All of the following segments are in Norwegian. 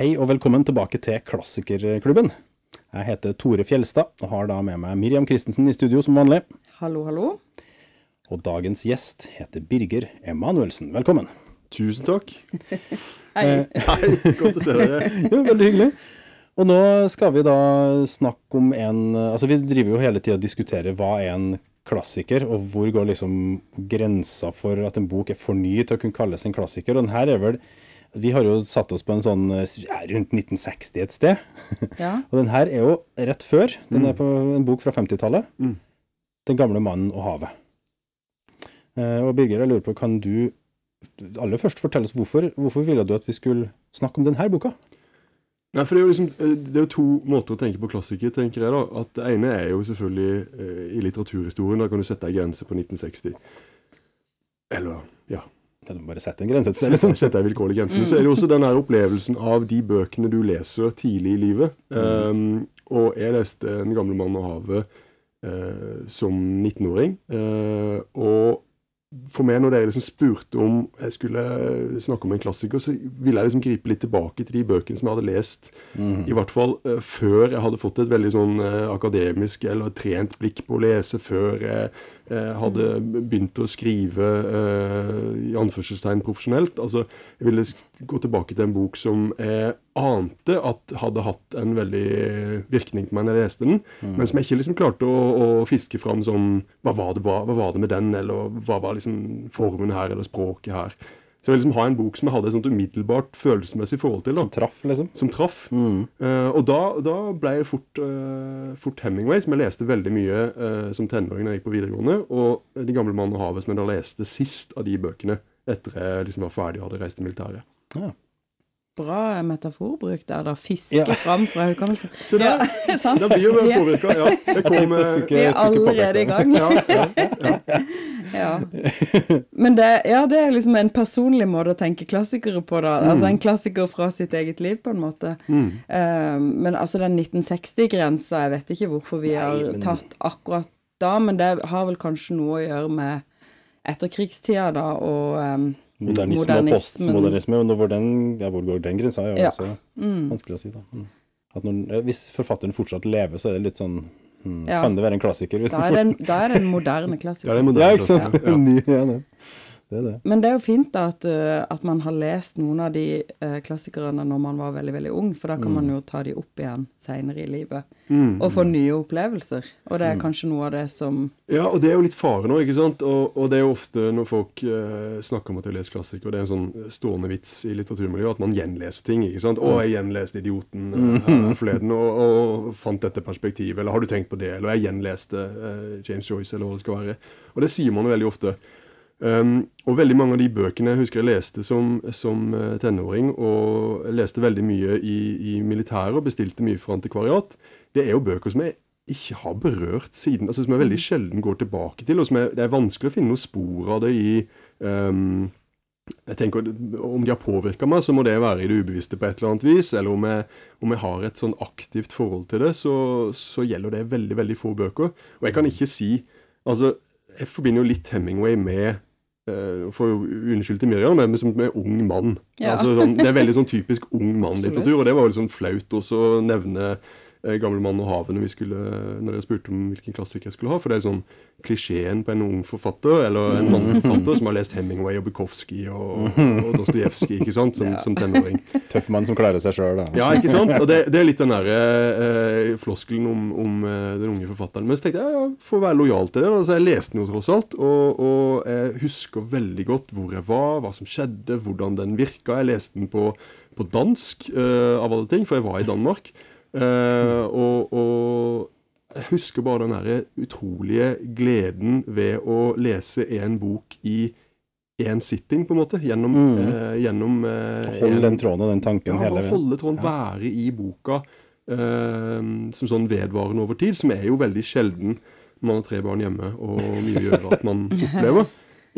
Hei og velkommen tilbake til Klassikerklubben. Jeg heter Tore Fjelstad og har da med meg Miriam Christensen i studio som vanlig. Hallo, hallo. Og dagens gjest heter Birger Emanuelsen. Velkommen. Tusen takk. Hei. Hei, godt å se dere. Ja, veldig hyggelig. Og nå skal vi da snakke om en Altså vi driver jo hele tida og diskuterer hva er en klassiker, og hvor går liksom grensa for at en bok er for ny til å kunne kalles en klassiker. Og den her er vel Vi har jo satt oss på en sånn ja, rundt 1960 et sted. Ja. og den her er jo rett før. Den er på en bok fra 50-tallet. Mm. 'Den gamle mannen og havet'. Eh, og Birger, jeg lurer på, kan du aller først fortelle oss hvorfor, hvorfor ville du at vi skulle snakke om denne boka? Nei, for det er, jo liksom, eh, det er jo to måter å tenke på klassiker, tenker jeg da. At Det ene er jo selvfølgelig eh, i litteraturhistorien. Da kan du sette ei grense på 1960. Eller, ja Det må bare sette en grense et sted, liksom. Sette jeg vilkårlig grense. Men så er det også den her opplevelsen av de bøkene du leser tidlig i livet. Um, og jeg leste 'Den gamle mann og havet' uh, som 19-åring. Uh, og for meg, når dere liksom spurte om jeg skulle snakke om en klassiker, så ville jeg liksom gripe litt tilbake til de bøkene som jeg hadde lest. I hvert fall uh, før jeg hadde fått et veldig sånn uh, akademisk eller trent blikk på å lese. Før jeg uh, hadde begynt å skrive i anførselstegn profesjonelt. Altså, jeg ville gå tilbake til en bok som jeg ante at hadde hatt en veldig virkning på meg når jeg leste den, men som jeg ikke liksom klarte å, å fiske fram som hva var, det, hva, hva var det med den, eller hva var liksom formen her, eller språket her. Så jeg ville liksom ha en bok som jeg hadde et sånt umiddelbart følelsesmessig forhold til. da Som traff, liksom. som traff. Eh, og da, da ble jeg fort, uh, fort Hemingway, som jeg leste veldig mye uh, som tenåring da jeg gikk på videregående. Og 'De gamle mannen og havet', som jeg da leste sist av de bøkene etter jeg liksom var ferdig og hadde reist til militæret. Ja. Bra metaforbruk der, da. Fiske Ja. fram fra hukommelsen. Så da, Ja, sant? Da blir jo Ja. Ja. Jeg kom, jeg skulle ikke- Vi er allerede i gang. ja, ja, ja. Ja. Men det, ja, det er liksom en personlig måte å tenke klassikere på, da. Altså en klassiker fra sitt eget liv, på en måte. Eh, men altså den 1960-grensa, jeg vet ikke hvorfor vi har men- tatt akkurat da, men det har vel kanskje noe å gjøre med etterkrigstida, da, og eh, Modernisme og postmodernisme. Men Hvor, den, ja, hvor går den grensa, er jo Ja. også vanskelig å si. da. Mm. Når, hvis forfatteren fortsatt lever, så er det litt sånn hmm. Kan det være en klassiker? Hvis da er, det en, da er det en moderne Ja, det er moderne Ja, ikke sant? klassiker. Ja. Ja, det. er det. Men det er jo fint da at, uh, at man har lest noen av de uh, klassikerne når man var veldig veldig ung, for da kan man jo ta de opp igjen seinere i livet og få nye opplevelser. Og det er kanskje noe av det som Ja, og det er jo litt fare nå, ikke sant? Og, og det er jo ofte når folk eh, snakker om at de leser klassikere, det er en sånn stående vits i litteraturmiljøet, at man gjenleser ting, ikke sant? Å, jeg gjenleste 'Idioten' eh, her forleden, og, og fant dette perspektivet, eller har du tenkt på det? Eller jeg gjenleste eh, James Joyce, eller hva det skal være. Og det sier man jo veldig ofte. Um, og veldig mange av de bøkene jeg husker jeg leste som, som eh, tenåring, og leste veldig mye i, i militæret og bestilte mye fra antikvariat, det er jo bøker som jeg ikke har berørt siden, altså som jeg veldig sjelden går tilbake til, og som jeg, det er vanskelig å finne noen spor av det i um, jeg tenker, Om de har påvirka meg, så må det være i det ubevisste på et eller annet vis. Eller om jeg, om jeg har et sånn aktivt forhold til det, så, så gjelder det veldig veldig få bøker. Og jeg kan ikke si altså, Jeg forbinder jo litt Hemingway med eh, for Unnskyld til Miriam, men som er ung mann. Ja. Altså, sånn, det er veldig sånn typisk ung mann-litteratur, og det var jo sånn flaut også å nevne 'Gamle mann og havet' når, vi skulle, når jeg spurte om hvilken klassiker jeg skulle ha. For det er sånn klisjeen på en ung forfatter, eller en mannforfatter som har lest Hemingway og Bukowski og, og Dostojevskij ikke sant, som, som tenåring. Tøff mann som klarer seg sjøl, da. Ja, ikke sant? Og det, det er litt den der eh, floskelen om, om eh, den unge forfatteren. Men så tenkte jeg ja, får å være lojal til det, altså jeg leste den jo tross alt. Og, og jeg husker veldig godt hvor jeg var, hva som skjedde, hvordan den virka. Jeg leste den på, på dansk, eh, av alle ting, for jeg var i Danmark. Eh, og, og jeg husker bare den der utrolige gleden ved å lese en bok i én sitting, på en måte. Gjennom, eh, gjennom eh, Hold en- den tråden og den tanken ja, hele veien. holde tråden, være i boka eh, som sånn vedvarende over tid, som er jo veldig sjelden når man har tre barn hjemme og mye gjør at man opplever.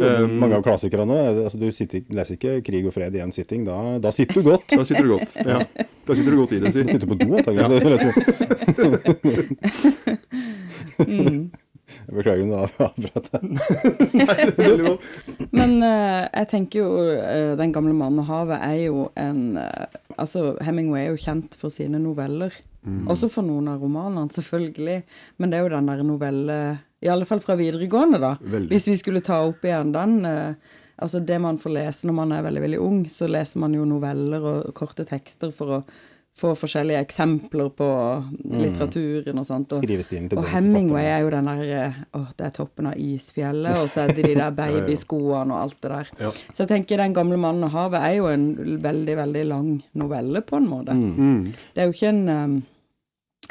Jo, Um, mange av klassikerne er altså, Du sitter, leser ikke 'Krig og fred' i én sitting. Da, da sitter du godt. Da sitter du godt. Ja. Da sitter du godt i det. Du Si. sitter på do, antakelig. Ja. vil jeg beklager om det avbrøt deg. Men uh, jeg tenker jo uh, 'Den gamle mannen og havet' er jo en uh, Altså, Hemingway er jo kjent for sine noveller. Også for noen av romanene, selvfølgelig. Men det er jo den der novelle I alle fall fra videregående, da. Veldig. Hvis vi skulle ta opp igjen den eh, Altså det man får lese når man er veldig, veldig ung, så leser man jo noveller og korte tekster for å få forskjellige eksempler på litteraturen og sånt. Og, og Hemingway er jo den der Å, Åh, det er toppen av isfjellet, og så er det de der babyskoene og alt det der. Ja. Så jeg tenker 'Den gamle mannen og havet' er jo en veldig, veldig lang novelle, på en måte. Mm. Det er jo ikke en, um,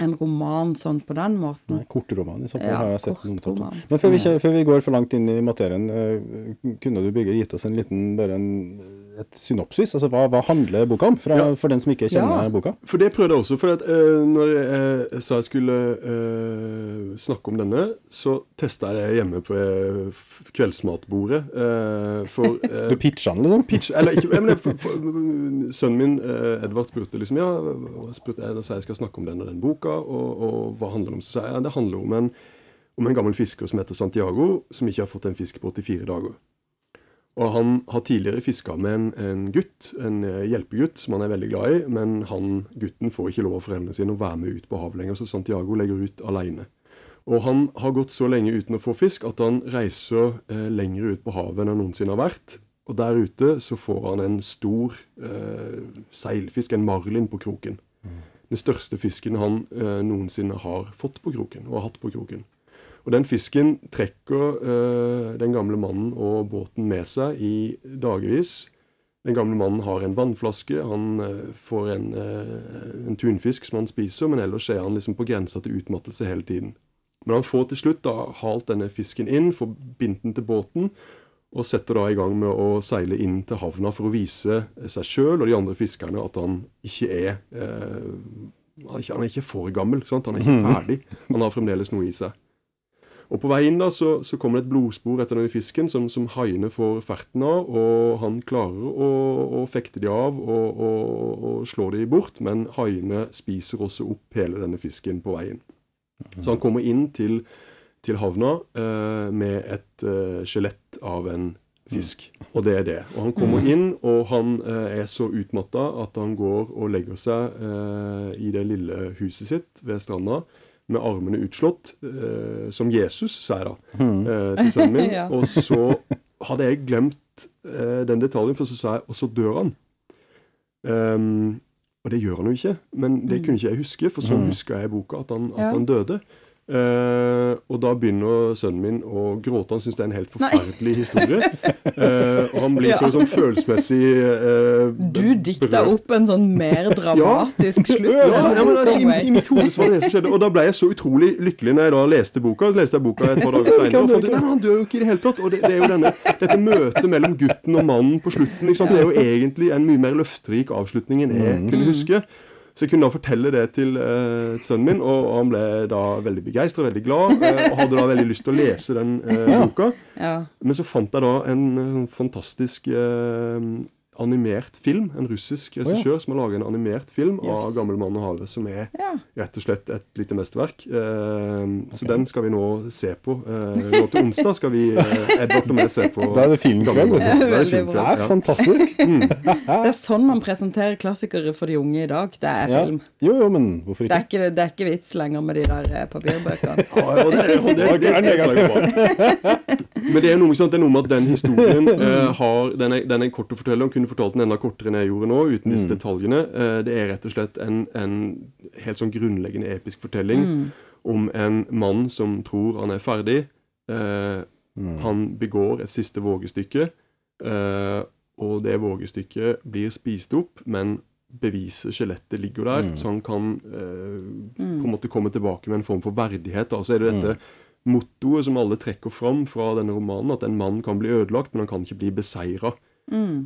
en roman sånn på den måten. Nei, Kortroman i så fall Ja, har jeg sett noen tatt. Men før vi, før vi går for langt inn i materien, eh, kunne du Birger gitt oss en liten, bare en, et synopsis? Altså hva, hva handler boka om, fra, Ja. for den som ikke kjenner Ja. boka? For det prøvde jeg også. For at, uh, når jeg, eh, sa jeg skulle uh, snakke om denne, så testa jeg det hjemme på uh, kveldsmatbordet. for Du pitcha den, liksom? pitch, eller ikke, men, for, for, Sønnen min, Edvard, spurte liksom Ja, spurte jeg, da sa jeg skal snakke om den og den boka, og, og hva handler det om? Så sa jeg ja, det handler om en, om en gammel fisker som heter Santiago, som ikke har fått en fisk på 84 dager. Og han har tidligere fiska med en, en gutt, en eh, hjelpegutt, som han er veldig glad i, men han, gutten får ikke lov av foreldrene sine å være med ut på havet lenger, så Santiago legger ut alene. Og han har gått så lenge uten å få fisk at han reiser eh, lenger ut på havet enn han noensinne har vært. Og der ute så får han en stor eh, seilfisk, en marlin, på kroken. Den største fisken han eh, noensinne har fått på kroken, og har hatt på kroken. Og den fisken trekker eh, den gamle mannen og båten med seg i dagevis. Den gamle mannen har en vannflaske, han eh, får en, eh, en tunfisk som han spiser, men ellers er han liksom på grensa til utmattelse hele tiden. Men han får til slutt da halt denne fisken inn, får bindt den til båten, og setter da i gang med å seile inn til havna for å vise seg sjøl og de andre fiskerne at han ikke er eh, han er ikke, han er ikke for gammel. Sant? Han er ikke ferdig. Han har fremdeles noe i seg. Og På vei inn da, så, så kommer det et blodspor etter denne fisken som, som haiene får ferten av. og Han klarer å, å fekte de av og, og, og slå de bort, men haiene spiser også opp hele denne fisken på veien. Så han kommer inn til, til havna eh, med et eh, skjelett av en fisk. Og det er det. Og han kommer inn, og han eh, er så utmatta at han går og legger seg eh, i det lille huset sitt ved stranda med armene utslått, eh, som Jesus, sa jeg da, eh, til sønnen min. Ja. Og så hadde jeg glemt eh, den detaljen, for så sa jeg og så dør han. Um, og det gjør han jo ikke, men det kunne ikke jeg huske, for sånn huska jeg i boka, at han, at Ja. han døde. Eh, og da begynner sønnen min å gråte. Han syns det er en helt forferdelig historie. Uh, og han blir så Ja. sånn følelsesmessig uh, Du dikta opp en sånn mer dramatisk slutt. Ja, ja, men altså, i, I mitt hode var det det som skjedde. Og da ble jeg så utrolig lykkelig når jeg da leste boka. Så leste jeg boka et par dager senere. Og fant ut at han dør jo ikke i det hele tatt. Og det, det er jo denne, dette møtet mellom gutten og mannen på slutten. Det er jo egentlig en mye mer løfterik avslutning enn jeg kunne huske. Så jeg kunne da fortelle det til eh, sønnen min, og, og han ble da veldig begeistra, veldig glad, eh, og hadde da veldig lyst til å lese den eh, boka. Ja. Men så fant jeg da en eh, fantastisk eh, animert film. En russisk regissør som har laget en animert film av Yes. 'Gammel mann og havet', som er Ja. rett og slett et lite mesterverk. Eh, Så den skal vi nå se på. Eh, nå til onsdag skal vi, eh, Edvard og meg, se på Da er det filmkveld, er det Veldig Det er fantastisk. fantastisk. Det er sånn man presenterer klassikere for de unge i dag. Det er Ja. film. Jo, jo, men hvorfor Det er ikke? ikke, det er ikke vits lenger med de der eh, papirbøkene. Ja, og det, og det, det, det, det. Men det er, noe, sant, det er noe med at den historien eh, har, den er, den er kort å fortelle. om. kunne fortalt den enda kortere enn jeg gjorde nå, uten disse detaljene. Eh, det er rett og slett en, en helt sånn grunnleggende episk fortelling om en mann som tror han er ferdig. Eh, Han begår et siste vågestykke, eh, og det vågestykket blir spist opp, men beviset, skjelettet, ligger der, så han kan eh, på en måte komme tilbake med en form for verdighet. Da. Så er det dette mottoet som alle trekker fram fra denne romanen, at en mann kan bli ødelagt, men han kan ikke bli beseira.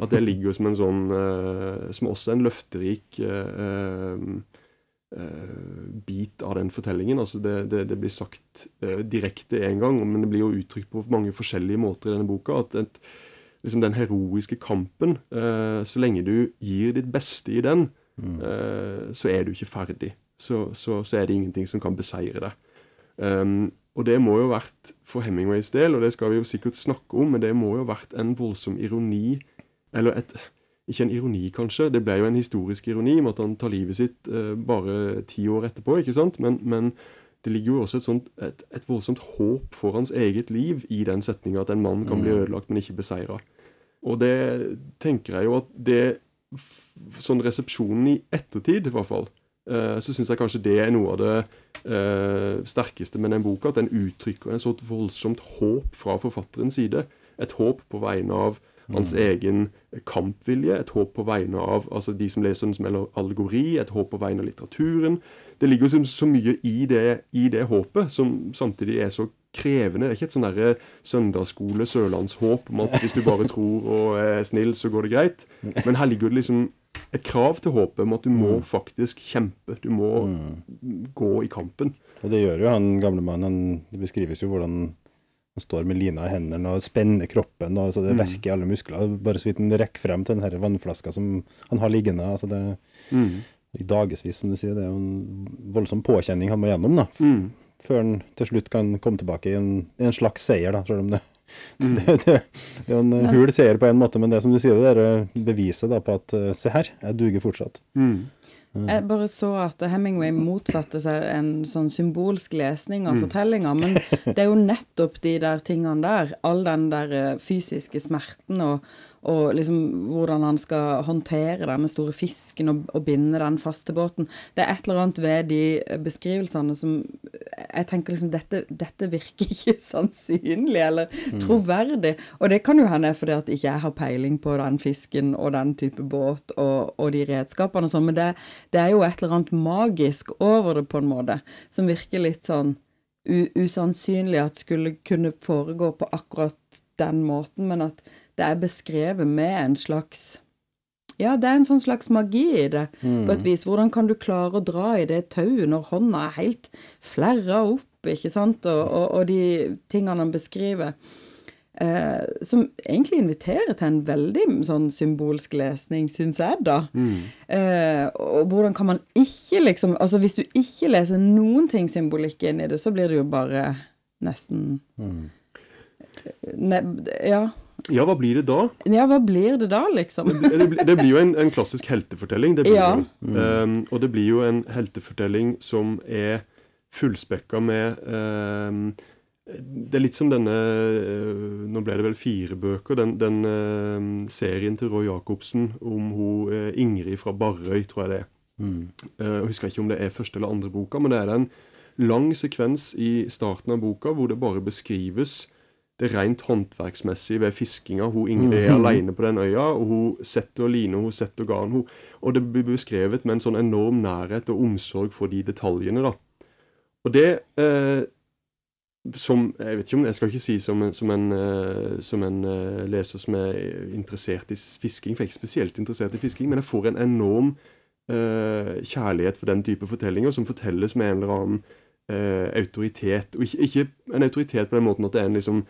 At det ligger som en sånn eh, Som også er en løfterik eh, eh, bit av den fortellingen. Altså det, det, det blir sagt direkte én gang, men det blir jo uttrykt på mange forskjellige måter i denne boka. At et, liksom den heroiske kampen Så lenge du gir ditt beste i den, eh, så er du ikke ferdig. Så, så, så er det ingenting som kan beseire deg. Um, og det må jo ha vært for Hemingways del, og det skal vi jo sikkert snakke om, men det må jo ha vært en voldsom ironi, eller et ikke en ironi, kanskje. Det ble jo en historisk ironi med at han tar livet sitt eh, bare ti år etterpå. ikke sant? Men, men det ligger jo også et, sånt, et, et, voldsomt håp for hans eget liv i den setninga at en mann kan bli mm. ødelagt, men ikke beseira. Og det tenker jeg jo at det Sånn resepsjonen i ettertid, i hvert fall, så syns jeg kanskje det er noe av det eh, sterkeste med den boka. At den uttrykker en sånt voldsomt håp fra forfatterens side. Et håp på vegne av hans mm. egen kampvilje, et håp på vegne av altså de som leser den som allegori, et håp på vegne av litteraturen. Det ligger så, så mye i det, i det, håpet, som samtidig er så krevende. Det er ikke et sånn derre søndagsskole, sørlandshåp om at hvis du bare tror og er snill, så går det greit. Men her ligger det liksom et krav til håpet om at du må mm. faktisk kjempe. Du må mm. gå i kampen. Og det gjør jo han gamle mannen. Det beskrives jo hvordan han står med lina i hendene og spenner kroppen, og så det mm. verker i alle muskler. Bare så vidt han rekker frem til den vannflaska som han har liggende. altså det mm. I dagevis, som du sier. Det er jo en voldsom påkjenning han må gjennom. da. Mm. Før han til slutt kan komme tilbake i en, i en slags seier, da, selv om det, mm. det, det, det, er en hul seier på en måte. Men det som du sier, det er beviset da, på at se her, jeg duger fortsatt. Mm. Mm. Jeg bare så at Hemingway motsatte seg en sånn symbolsk lesning av mm. fortellinga, men det er jo nettopp de der tingene der, all den der eh, fysiske smerten og, og liksom hvordan han skal håndtere denne store fisken og, og, binde den faste båten. Det er et eller annet ved de beskrivelsene som Jeg tenker liksom dette, dette virker ikke sannsynlig eller mm. troverdig. Og det kan jo hende fordi at ikke jeg har peiling på den fisken og den type båt og, og de redskapene og sånn, men det, det, er jo et eller annet magisk over det på en måte, som virker litt sånn usannsynlig at skulle kunne foregå på akkurat den måten, men at det er beskrevet med en slags ja, det er en sånn slags magi i det, mm. på et vis. Hvordan kan du klare å dra i det tauet når hånda er helt flerra opp, ikke sant, og, og, og de tingene han beskriver. Eh, som egentlig inviterer til en veldig sånn symbolsk lesning, syns jeg, da. Mm. Eh, og hvordan kan man ikke liksom Altså, hvis du ikke leser noen ting symbolikk inn i det, så blir det jo bare nesten mm. ne, Ja. Ja, hva blir det da? Ja, hva blir det da, liksom? det, det, det, blir jo en, en klassisk heltefortelling. Det ja. mm. um, og det blir jo en heltefortelling som er fullspekka med um, Det er litt som denne uh, Nå ble det vel fire bøker. Den, den uh, serien til Roy Jacobsen om hun uh, Ingrid fra Barrøy, tror jeg det er. Mm. jeg husker ikke om det er første eller andre boka, men det er en lang sekvens i starten av boka hvor det bare beskrives det rent håndverksmessige ved fiskinga. Hun Ingrid er aleine alene på den øya, og hun setter line, hun setter garn. Hun, og det blir beskrevet med en sånn enorm nærhet og omsorg for de detaljene. da. Og det eh, som Jeg vet ikke om jeg skal ikke si som som en, eh, som en eh, leser som er interessert i fisking, for jeg er ikke spesielt interessert i fisking, men jeg får en enorm uh, kjærlighet for den type fortellinger, som fortelles med en eller annen eh, autoritet. Og ikke, ikke, en autoritet på den måten at det er en, liksom,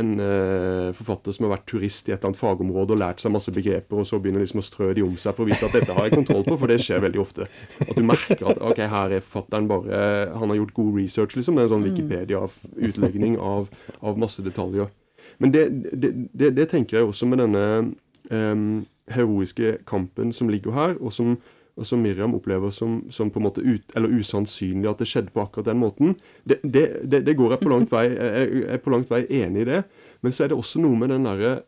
en eh, forfatter som har vært turist i et eller annet fagområde og lært seg masse begreper, og så begynner liksom å strø de om seg for å vise at dette har jeg kontroll på, for det skjer veldig ofte. At du merker at ok, her er forfatteren bare Han har gjort god research, liksom. Det er en sånn mm. Wikipedia-utlegning av, av, masse detaljer. Men det, det, det, det, tenker jeg også med denne um, heroiske kampen som ligger her, og som og som Miriam opplever som, som på en måte ut, eller usannsynlig at det skjedde på akkurat den måten, det, det, det, det går jeg på langt vei jeg er på langt vei enig i det. Men så er det også noe med den derre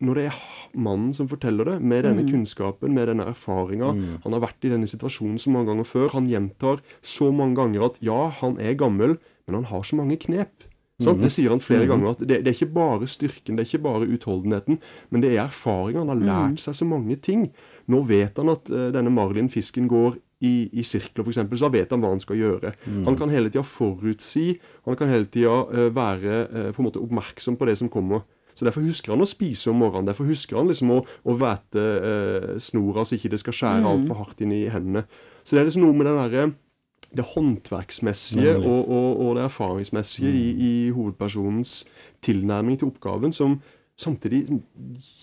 Når det er mannen som forteller det, med denne mm. kunnskapen, med denne erfaringa mm. Han har vært i denne situasjonen så mange ganger før. Han gjentar så mange ganger at ja, han er gammel, men han har så mange knep. Sånn? Det sier han flere mm. ganger. at det, det, er ikke bare styrken, det er ikke bare utholdenheten, men det er erfaring. Han har lært mm. seg så mange ting. Nå vet han at uh, denne marlinfisken går i, i sirkler, f.eks., så da vet han hva han skal gjøre. Mm. Han kan hele tida forutsi, han kan hele tida uh, være uh, på en måte oppmerksom på det som kommer. Så Derfor husker han å spise om morgenen. Derfor husker han liksom å, å væte uh, snora så ikke det skal skjære mm. altfor hardt inn i hendene. Så det er liksom noe med den derre det håndverksmessige og, og, og, det erfaringsmessige mm. i, i, hovedpersonens tilnærming til oppgaven, som samtidig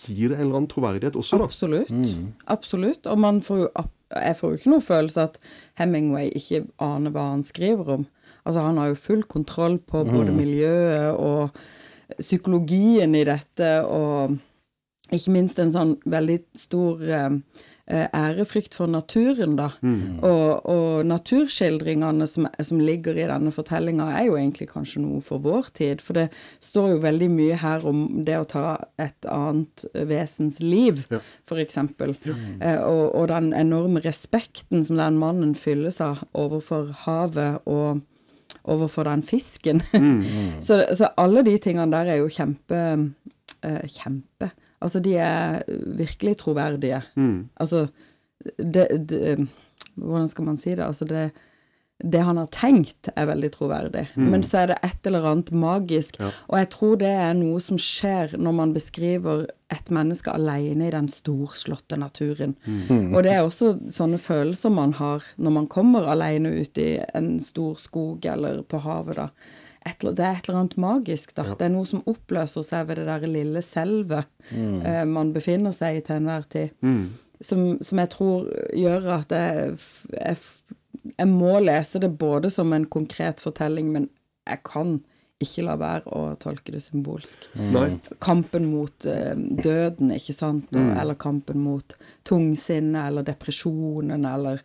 gir det en eller annen troverdighet også. Da. Absolutt. Mm. Absolutt. Og får jo, jeg får jo ikke noen følelse at Hemingway ikke aner hva han skriver om. Altså, han har jo full kontroll på både miljøet og psykologien i dette, og ikke minst en sånn veldig stor eh, ærefrykt for naturen, da. Og, og naturskildringene som, som ligger i denne fortellinga, er jo egentlig kanskje noe for vår tid. For det står jo veldig mye her om det å ta et annet vesens liv, Ja. for eksempel. Eh, og, og den enorme respekten som den mannen fylles av overfor havet og overfor den fisken. så, så alle de tingene der er jo kjempe eh, Kjempe. Altså, de er virkelig troverdige. Altså, det, det Hvordan skal man si det? Altså, det det han har tenkt, er veldig troverdig. Men så er det et eller annet magisk. Og jeg tror det er noe som skjer når man beskriver et menneske alene i den storslåtte naturen. Og det er også sånne følelser man har når man kommer alene ut i en stor skog eller på havet, da. Eller- det er et eller annet magisk, da. Det er noe som oppløser seg ved det der lille selvet eh, man befinner seg i til enhver tid. Som, som jeg tror gjør at jeg, jeg, jeg må lese det både som en konkret fortelling, men jeg kan ikke la være å tolke det symbolsk. Mm. Kampen mot uh, døden, ikke sant? mm. Eller kampen mot tungsinnet, eller depresjonen, eller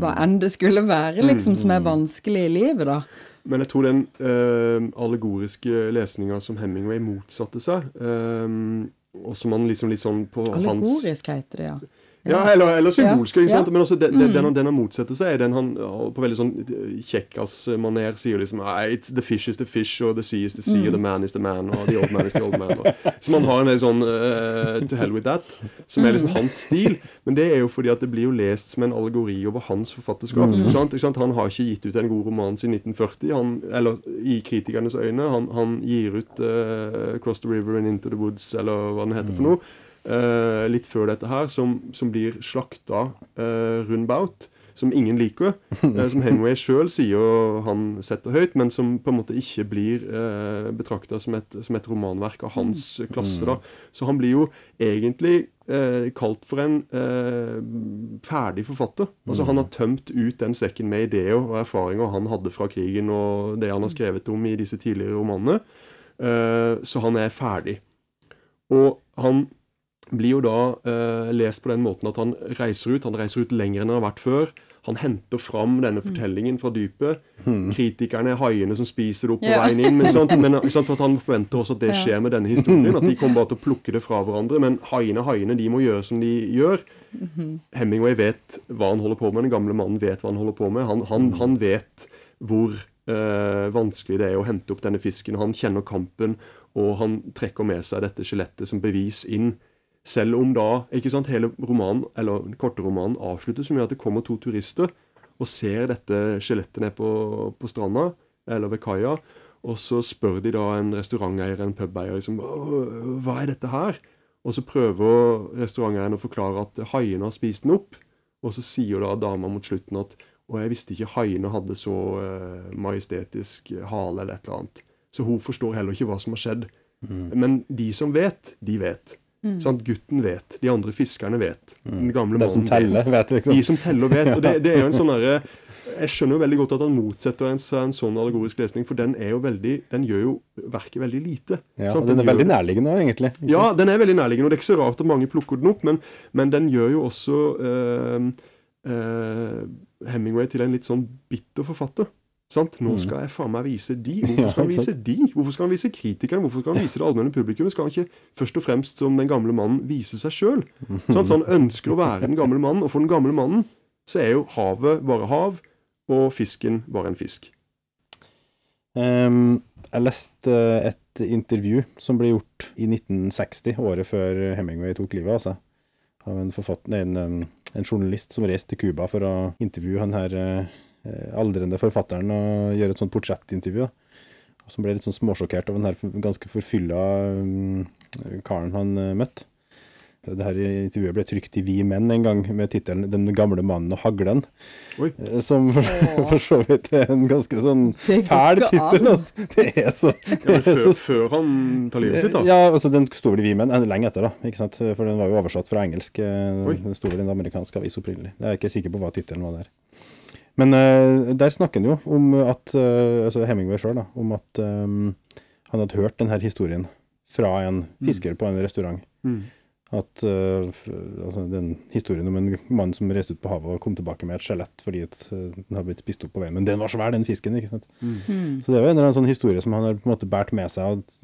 hva enn det skulle være, liksom, som er vanskelig i livet, da. Men jeg tror den eh, allegoriske lesninga som Hemingway motsatte seg, eh, og som han liksom litt sånn på hans Allegorisk heter det, ja. Ja, eller, eller symbolske. Ja. Men også den, den, den, han- den han motsetter seg, er den han på veldig sånn kjekkas-maner sier liksom «Ah, it's The fish is the fish, og the sea is the sea, og the man is the man, og the old man is the old man. Og, så man har en veldig sånn uh, to hell with that, som er liksom hans stil. Men det er jo fordi at det blir jo lest som en allegori over hans forfatterskap. ikke sant? Ikke sant? Han har ikke gitt ut en god roman siden 1940, han, eller i kritikernes øyne. Han, han gir ut uh, 'Cross the River and Into the Woods', eller hva den heter for noe eh, litt før dette her, som, som blir slakta uh, rundabout. Som ingen liker. eh, som Hemingway sjøl sier han setter høyt, men som på en måte ikke blir uh, betrakta som, som et romanverk av hans klasse. da. Så han blir jo egentlig eh, kalt for en eh, ferdig forfatter. Altså Han har tømt ut den sekken med ideer og erfaringer han hadde fra krigen og det han har skrevet om i disse tidligere romanene. Eh, så han er ferdig. Og han blir jo da eh, lest på den måten at han reiser ut. Han reiser ut lenger enn han har vært før. Han henter fram denne fortellingen fra dypet. Kritikerne er haiene som spiser det opp på Ja. veien inn. Men, sant? men sant? for at han forventer også at det skjer med denne historien. At de kommer bare til å plukke det fra hverandre. Men haiene haiene, de må gjøre som de gjør. Hemingway vet hva han holder på med. Den gamle mannen vet hva han holder på med. Han, han, han vet hvor eh, vanskelig det er å hente opp denne fisken. Han kjenner kampen, og han trekker med seg dette skjelettet som bevis inn. Selv om da ikke sant, hele romanen, eller den korte romanen avsluttes med at det kommer to turister og ser dette skjelettet nede på, på stranda, eller ved kaia. Og så spør de da en restauranteier, en pubeier, liksom, hva er dette her? Og så prøver restauranteieren å forklare at haiene har spist den opp. Og så sier da dama mot slutten at og jeg visste ikke haiene hadde så eh, majestetisk hale eller et eller annet. Så hun forstår heller ikke hva som har skjedd. Men de som vet, de vet. Sant? Gutten vet. De andre fiskerne vet. Den gamle De som teller, vet liksom. de som teller vet. Og det, det er jo en sånn derre Jeg skjønner jo veldig godt at han motsetter en, en sånn allegorisk lesning, for den er jo veldig Den gjør jo verket veldig lite. Ja, sånn, og den er gjør- veldig nærliggende òg, egentlig. ja, sant? den er veldig nærliggende, og det er ikke så rart at mange plukker den opp, men, men den gjør jo også øh, øh, Hemingway til en litt sånn bitter forfatter. Sant? Nå skal jeg faen meg vise de. Hvorfor skal han vise de? Hvorfor skal han vise kritikerne? Hvorfor skal han vise det allmenne publikum? Skal han ikke først og fremst som den gamle mannen vise seg sjøl? Så han ønsker å være den gamle mannen, og for den gamle mannen så er jo havet bare hav, og fisken bare en fisk. Um, jeg leste eh, et intervju som ble gjort i 1960, året før Hemingway tok livet av seg, av en, forfatter, en, en journalist som reiste til Cuba for å intervjue han her eh, aldrende forfatteren og gjøre et sånt portrettintervju. Og Som ble litt sånn småsjokkert av den her ganske forfylla em, karen han eh, møtte. Det her intervjuet ble trykt i Vi menn en gang, med tittelen 'Den gamle mannen og haglen'. Oi. Eh, Som for, for så vidt er en ganske sånn fæl tittel. Altså. Det er så, Ja, det er før, så før han tar livet sitt, da. ja, altså Den sto vel i Vi menn eh, lenge etter, da. ikke sant? For den var jo oversatt fra engelsk. eh, Oi. Den sto vel i en amerikansk avis opprinnelig. Jeg er ikke sikker på hva tittelen var der. Men uh, der snakker han jo om at uh, altså Hemingway sjøl, da, om at um, han hadde hørt denne historien fra en fisker på en restaurant. Mm. At uh, altså den historien om en mann som reiste ut på havet og kom tilbake med et skjelett fordi at, eh, den hadde blitt spist opp på veien. Men den var svær, den fisken. ikke sant? Mm. Så det er jo en eller annen sånn historie som han har på en måte båret med seg. At,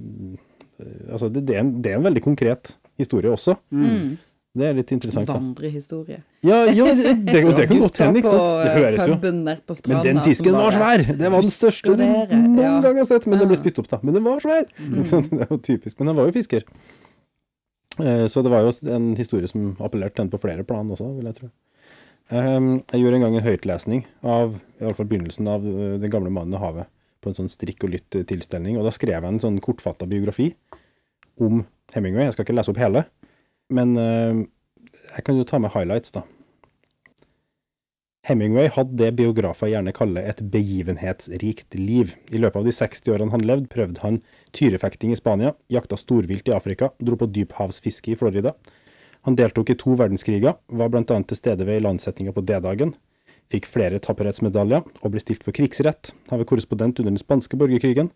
altså det, det, er en, det er en veldig konkret historie også. Mm. Det er litt interessant. da. Vandrehistorie. Ja, ja det, det, og det kan godt hende, ikke sant? Det høres jo. Men den fisken var svær! Det var den største du noen ja. gang har sett. Men den ble Ja. spist opp, da. Men den var svær! Mm. Det er jo typisk. Men den var jo fisker. Eh, Så det var jo en historie som appellerte den på flere plan også, vil jeg tro. Ehm, Jeg gjorde en gang en høytlesning av i alle fall begynnelsen av eh, Den gamle mannen i havet på en sånn strikk og lytt-tilstelning, og da skrev jeg en sånn kortfatta biografi om Hemingway. Jeg skal ikke lese opp hele, men eh, jeg kan jo ta med highlights, da. Hemingway hadde det biografer gjerne kaller et begivenhetsrikt liv. I løpet av de 60 årene han levde, prøvde han tyrefekting i Spania, jakta storvilt i Afrika, dro på dyphavsfiske i Florida. Han deltok i to verdenskriger, var annet til stede ved ilandsettinga på D-dagen, fikk flere tapperhetsmedaljer og ble stilt for krigsrett. Han var korrespondent under den spanske borgerkrigen,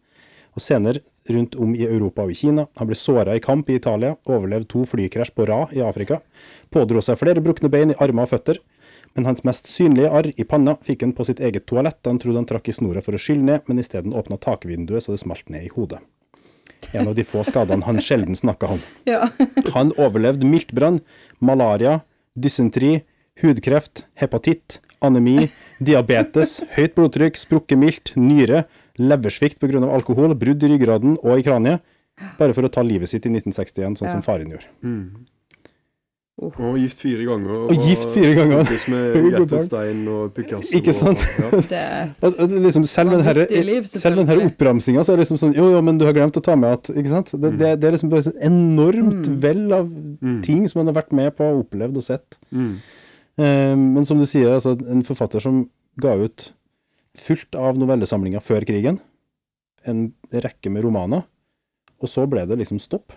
og senere rundt om i Europa og i Kina. Han ble såra i kamp i Italia, overlevde to flykrasj på rad i Afrika, pådro seg flere brukne bein i armer og føtter, men hans mest synlige arr i panna fikk han på sitt eget toalett da han trodde han trakk i snora for å skylle ned, men isteden åpna takvinduet så det smalt ned i hodet. En av de få skadene han sjelden snakka om. Ja. Han overlevde miltbrann, malaria, dysentri, hudkreft, hepatitt, anemi, diabetes, høyt blodtrykk, sprukket milt, nyre, leversvikt pga. alkohol, brudd i ryggraden og i kraniet, bare for å ta livet sitt i 1961, sånn Ja. som faren gjorde. Og gift fire ganger. Og gift fire ganger. kompis med God dag. Hjertenstein og Picasso. Ikke sant? Og, ja. Det Og- og Liksom, selv med den her, Vanvittig liv, selv med den oppramsinga, så er det liksom sånn Jo, jo, men du har glemt å ta med at Ikke sant? Det, det, det er liksom bare et enormt Mm. vell av ting som en har vært med på opplevd og sett. Mm. Eh, men som du sier, altså, en forfatter som ga ut fullt av novellesamlinger før krigen, en rekke med romaner, og så ble det liksom stopp.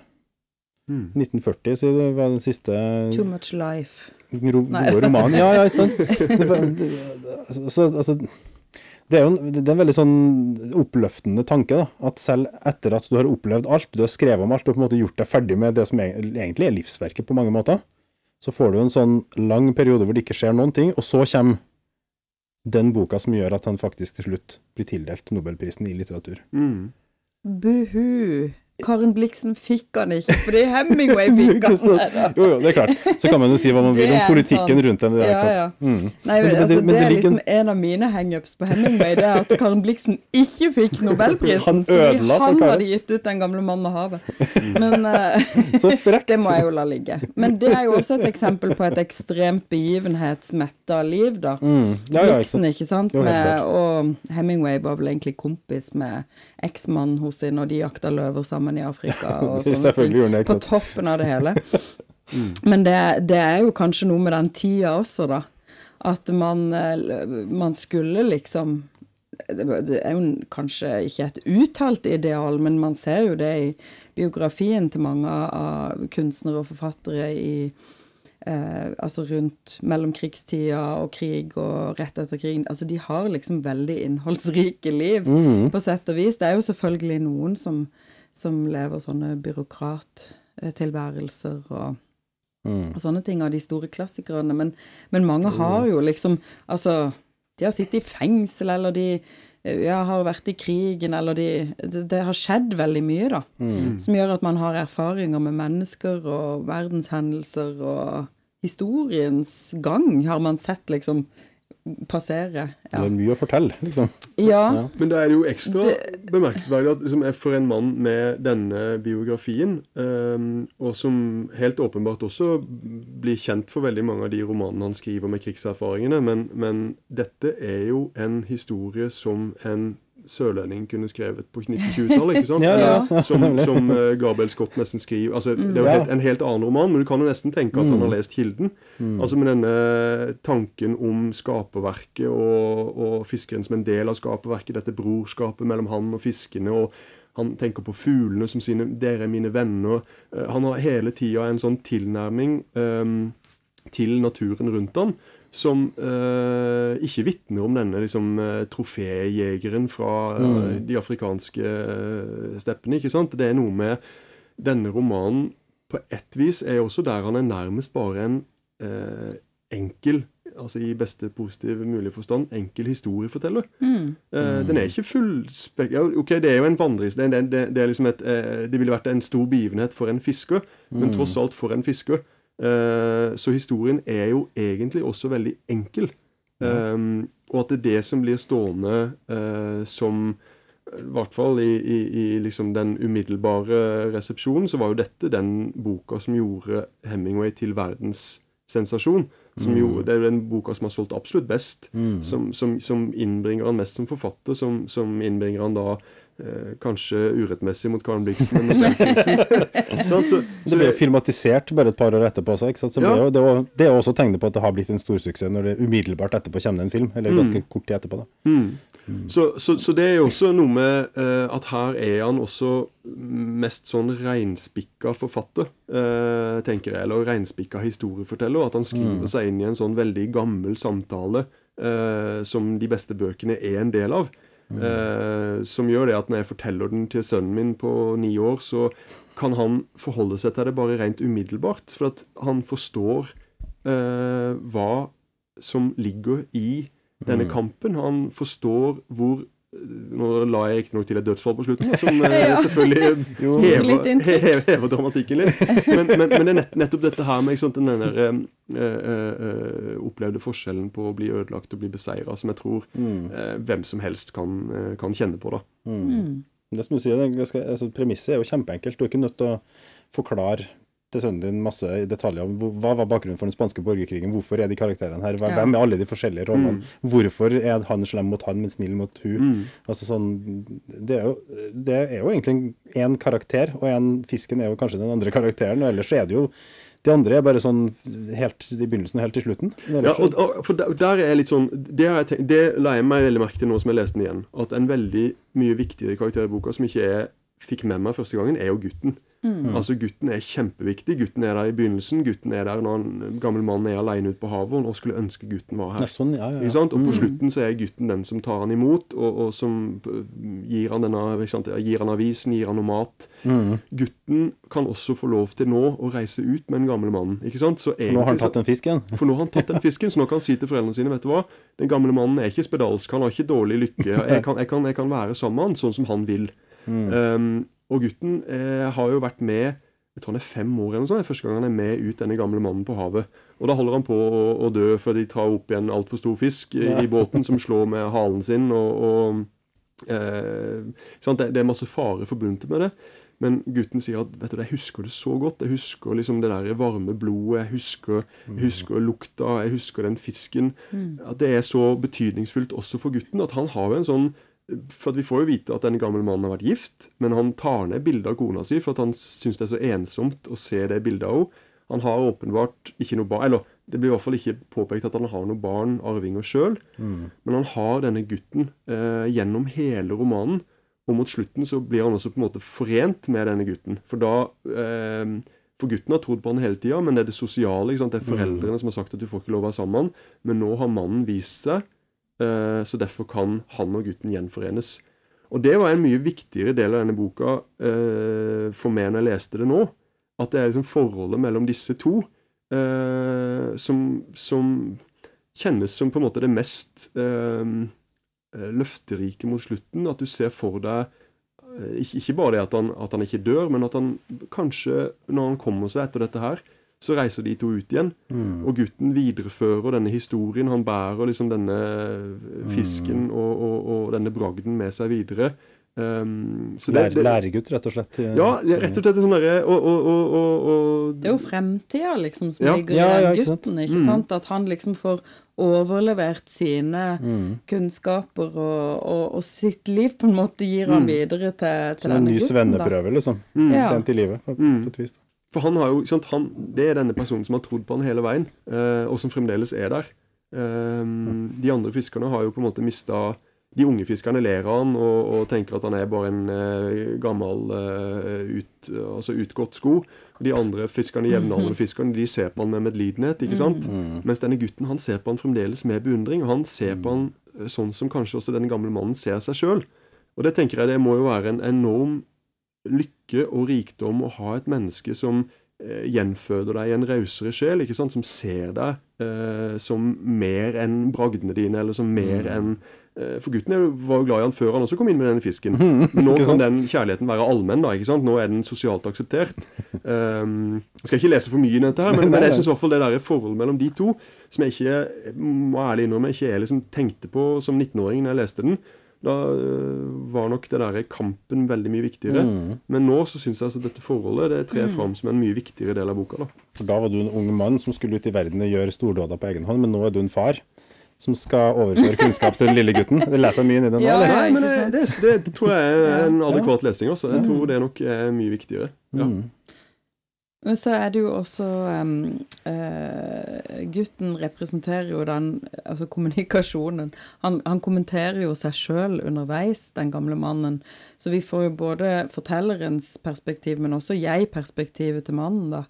Mm. 1940 så det var den siste too much life. ro gode romanen. Ja, ja, ikke sant? Det, det, altså, så, altså, det er jo en, det er en veldig sånn oppløftende tanke, da. At selv etter at du har opplevd alt, du har skrevet om alt, og på en måte gjort deg ferdig med det som egentlig er livsverket på mange måter, så får du en sånn lang periode hvor det ikke skjer noen ting, og så kommer den boka som gjør at han faktisk til slutt blir tildelt Nobelprisen i litteratur. Mm. Buhu. Karen Bliksen fikk han ikke, fordi Hemingway fikk han. Der, Jo, jo, det er klart. Så kan man jo si hva man vil om politikken sånn- rundt dem. Det, Ja, ja. Mm. Nei, Men men, det- altså, men det det er liksom en av mine hangups på Hemingway, det er at Karen Bliksen ikke fikk Nobelprisen. Han ødela fordi han hadde gitt ut Den gamle mannen og havet. Men uh, Så frekt. det må jeg jo la ligge. Men det er jo også et eksempel på et ekstremt begivenhetsmetta liv, da. Mm. Ja, ja, ikke sant. ikke sant? Med, og Hemingway var vel egentlig kompis med eksmannen sin, og de jakta løver sammen i Afrika. Og sånne ting. På toppen av det hele. Men det, det er jo kanskje noe med den tida også, da. At man, eh, man skulle liksom det er jo kanskje ikke et uttalt ideal, men man ser jo det i biografien til mange av kunstnere og forfattere i eh, altså rundt mellomkrigstida og krig og rett etter krigen. Altså de har liksom veldig innholdsrike liv, på sett og vis. Det er jo selvfølgelig noen som, som lever sånne byråkrattilværelser og og sånne ting av de store klassikerne. Men, men mange har jo liksom Altså, de har sittet i fengsel, eller de ja, har vært i krigen, eller de Det, det har skjedd veldig mye, da. Som gjør at man har erfaringer med mennesker og verdenshendelser og historiens gang har man sett liksom passere. Det er mye å fortelle, liksom. ja. Men da er det jo ekstra Det- bemerkelsesverdig at liksom, for en mann med denne biografien, ehm, og som helt åpenbart også blir kjent for veldig mange av de romanene han skriver med krigserfaringene, men, men dette er jo en historie som en sørlending kunne skrevet på 1920-tallet, ikke sant? Ja, ja, som, som eh, Gabriel Scott nesten skriver. Altså, Det er jo helt, en helt annen roman, men du kan jo nesten tenke at han har lest Kilden. Altså med denne tanken om skaperverket og, og fiskeren som en del av skaperverket, dette brorskapet mellom han og fiskene. og han tenker på fuglene som sine 'dere er mine venner'. Eh, Han har hele tida en sånn tilnærming um, til naturen rundt han som eh, ikke vitner om denne liksom, eh, troféjegeren fra mm. de afrikanske eh, steppene. ikke sant? Det er noe med denne romanen på ett vis er også der han er nærmest bare en eh, enkel altså i beste positive mulige forstand, enkel historieforteller. Eh, den er ikke fullspek... Ja, ok, det er jo en vandring det, det, det, det er liksom et, eh, det ville vært en stor begivenhet for en fisker, men tross alt for en fisker. Eh, så historien er jo egentlig også veldig enkel. Um, og at det er det som blir stående uh, som i hvert fall i, i, i liksom den umiddelbare resepsjonen, så var jo dette den boka som gjorde Hemingway til verdenssensasjon. Som gjorde, det er jo den boka som har solgt absolutt best. Som, som, som innbringer han mest som forfatter. Som, som innbringer han da kanskje urettmessig mot Karen Blixen. men mot Self-Nielsen. Så, Det så ble jo filmatisert bare et par år etterpå også, ikke sant? Så Ja. ble jo, det, var, det er også tegnet på at det har blitt en storsuksess når det umiddelbart etterpå kommer det en film. Eller ganske kort tid etterpå, da. Så, så, så det er jo også noe med eh, at her er han også mest sånn reinspikka forfatter, eh, tenker jeg. Eller reinspikka historieforteller. At han skriver seg inn i en sånn veldig gammel samtale eh, som de beste bøkene er en del av. Eh, som gjør det at når jeg forteller den til sønnen min på ni år, så kan han forholde seg til det bare rent umiddelbart. For at han forstår eh, hva som ligger i denne kampen. Han forstår hvor Nå la jeg riktignok til et dødsfall på slutten, som eh, Ja. selvfølgelig hever, hever, hever dramatikken litt. Men, men, men det er nett, nettopp dette her med ikke sant, den der, eh, eh, eh, opplevde forskjellen på å bli ødelagt og bli beseira, som jeg tror eh, hvem som helst kan, kan kjenne på. da. Det som du sier, det er ganske, altså, Premisset er jo kjempeenkelt. Du er ikke nødt til å forklare til sønnen din masse detaljer om hva var bakgrunnen for den spanske borgerkrigen, hvorfor er de karakterene her, Ja. hvem er alle de forskjellige rollene, hvorfor er han slem mot han, men snill mot hun. Altså sånn, det er jo, det er jo egentlig én karakter, og en fisken er jo kanskje den andre karakteren, og ellers er det jo de andre er bare sånn helt i begynnelsen og helt til slutten. Ja, og, og, for der, der er jeg litt sånn Det, jeg tenkt, det la jeg meg veldig merke til nå som jeg leste den igjen. At en veldig mye viktigere karakter i boka som ikke jeg fikk med meg første gangen, er jo gutten. Altså Gutten er kjempeviktig. Gutten er der i begynnelsen. Gutten er der når en gammel mann er alene ute på havet. Og nå skulle ønske gutten var her. Ja, sånn, ja, ja? Og på slutten så er gutten den som tar han imot, og, og som eh, gir han denne? Gir han avisen, gir han noe mat. Gutten kan også få lov til nå å reise ut med den gamle mannen. ikke sant? Så Nå har han tatt den fisken? for nå har han tatt den fisken, så nå kan han si til foreldrene sine vet du hva, den gamle mannen er ikke spedalsk, han har ikke dårlig lykke. Jeg kan, jeg kan, jeg kan være sammen med han sånn som han vil. Um, og gutten eh, har jo vært med jeg tror han er fem år eller noe sånt, første gang han er med ut denne gamle mannen på havet. Og da holder han på å, å dø før de tar opp igjen altfor stor fisk i, i båten, som slår med halen sin. og, og eh? Det, det er masse fare forbundet med det. Men gutten sier at vet du, jeg husker det så godt. Jeg husker liksom det der varme blodet. Jeg husker, jeg husker lukta. Jeg husker den fisken. At det er så betydningsfullt også for gutten. At han har jo en sånn For Vi får jo vite at denne gamle mannen har vært gift, men han tar ned bildet av kona si for at han syns det er så ensomt å se det bildet av henne. Han har åpenbart ikke noe barn Eller det blir i hvert fall ikke påpekt at han har noe barn, arvinger sjøl. Men han har denne gutten eh, gjennom hele romanen. Og mot slutten så blir han også på en måte forent med denne gutten. For da eh, For gutten har trodd på han hele tida, men det er det sosiale. Det er foreldrene som har sagt at du får ikke lov å være sammen med han. Men nå har mannen vist seg, så derfor kan han og gutten gjenforenes. Og det var en mye viktigere del av denne boka eh, for meg når jeg leste det nå. At det er liksom forholdet mellom disse to eh, som, som kjennes som på en måte det mest eh, eh, løfterike mot slutten. At du ser for deg eh, ikke bare det at han, at han ikke dør, men at han kanskje, når han kommer seg etter dette her, så reiser de to ut igjen. Og gutten viderefører denne historien. Han bærer liksom denne fisken og, og, og denne bragden med seg videre. Um, det, det, læregutt, rett og slett. ja, det rett og slett sånn der, og, og, og, og, og Det er jo fremtida liksom som Ja. ligger i ja, ja, gutten. ikke sant? At han liksom får overlevert sine kunnskaper og, og, og sitt liv på en måte gir han videre til, til Som en denne ny svenneprøve, liksom. Mm. Sent i livet, på, på et vis. da. For han har jo, sant, han, Det er denne personen som har trodd på han hele veien, eh, og som fremdeles er der. Eh, de andre fiskerne har jo på en måte mista de unge fiskerne ler av han og, og tenker at han er bare en eh, gammel eh, ut, altså utgått sko. De andre fiskerne, jevnaldrende fiskerne de ser på han med medlidenhet. ikke sant? Mens denne gutten han ser på han fremdeles med beundring. og Han ser på han eh, sånn som kanskje også denne gamle mannen ser seg sjøl. Og det tenker jeg det må jo være en enorm lykke og rikdom å ha et menneske som eh, gjenføder deg i en rausere sjel, ikke sant? som ser deg eh, som mer enn bragdene dine, eller som mer enn eh, For gutten var jo glad i han før han også kom inn med denne fisken. Nå kan den kjærligheten være allmenn, da. ikke sant? Nå er den sosialt akseptert. Um, jeg skal ikke lese for mye i dette, her, men, men jeg syns i hvert fall det der forholdet mellom de to, som jeg ikke må ærlig innrømme, ikke jeg liksom tenkte på som 19-åring når jeg leste den. Da øh, var nok det der kampen veldig mye viktigere. Men nå så syns jeg at dette forholdet det trer fram som en mye viktigere del av boka. da. For da var du en ung mann som skulle ut i verden og gjøre stordåder på egen hånd, men nå er du en far som skal overføre kunnskap til den lille gutten. Det leser jeg mye inn i den nå, Ja, eller? ja. Nei, men det, det, det, det tror jeg er en adekvat lesing. også. Jeg tror det nok er mye viktigere. Ja. Mm. Men så er det jo også um, uh, Gutten representerer jo den Altså kommunikasjonen. Han, han kommenterer jo seg sjøl underveis, den gamle mannen. Så vi får jo både fortellerens perspektiv, men også jeg-perspektivet til mannen, da.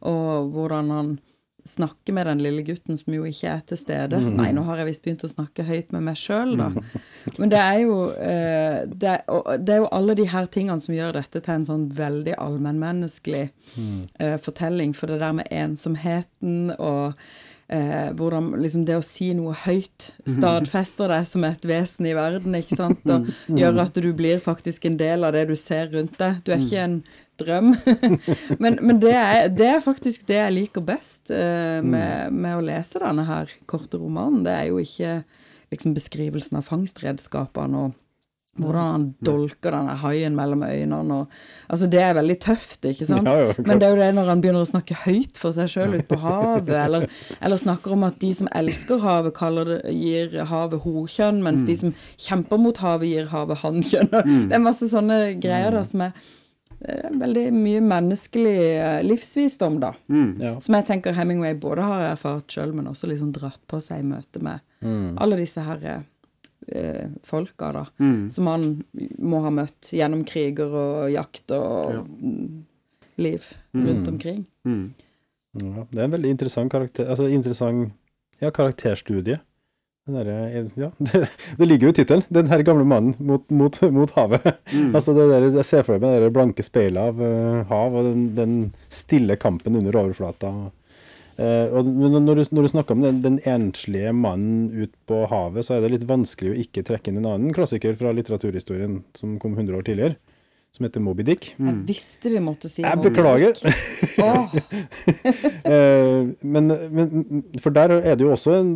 Og hvordan han snakker med den lille gutten som jo ikke er til stede. Nei, nå har jeg visst begynt å snakke høyt med meg sjøl, da. Men det er jo eh, det, det er jo alle de her tingene som gjør dette til en sånn veldig allmennmenneskelig eh, fortelling. For det der med ensomheten og eh, hvordan liksom det å si noe høyt stadfester deg som et vesen i verden, ikke sant? Og gjør at du blir faktisk en del av det du ser rundt deg. Du er ikke en drøm. men men det, er, det er faktisk det jeg liker best uh, med, med å lese denne her korte romanen. Det er jo ikke liksom beskrivelsen av fangstredskapene og hvordan han dolker denne haien mellom øynene. Og, altså Det er veldig tøft, ikke sant? Ja, ja. Men det er jo det når han begynner å snakke høyt for seg sjøl ute på havet, eller, eller snakker om at de som elsker havet, det, gir havet hokjønn, mens de som kjemper mot havet, gir havet hannkjønn. Det er masse sånne greier da som er veldig mye menneskelig eh, livsvisdom, da. Ja. Som jeg tenker Hemingway både har erfart sjøl, men også liksom dratt på seg i møte med alle disse her eh, folka, da. Som han må ha møtt gjennom kriger og jakt og ja. liv rundt omkring. Mm. Ja, det er en veldig interessant karakter, altså interessant ja, karakterstudie. Derre- ja, det, det ligger jo i tittelen. 'Den her gamle mannen mot, mot, mot havet'. altså det der, Jeg ser for meg det der blanke speilet av uh, hav og den, den stille kampen under overflata. Uh, og men når du, når du snakker om den, den enslige mannen ut på havet, så er det litt vanskelig å ikke trekke inn en annen klassiker fra litteraturhistorien som kom 100 år tidligere, som heter Moby Dick. Jeg visste vi måtte si Jeg Moby beklager. Dick. Åh, Eh, men, men For der er det jo også en,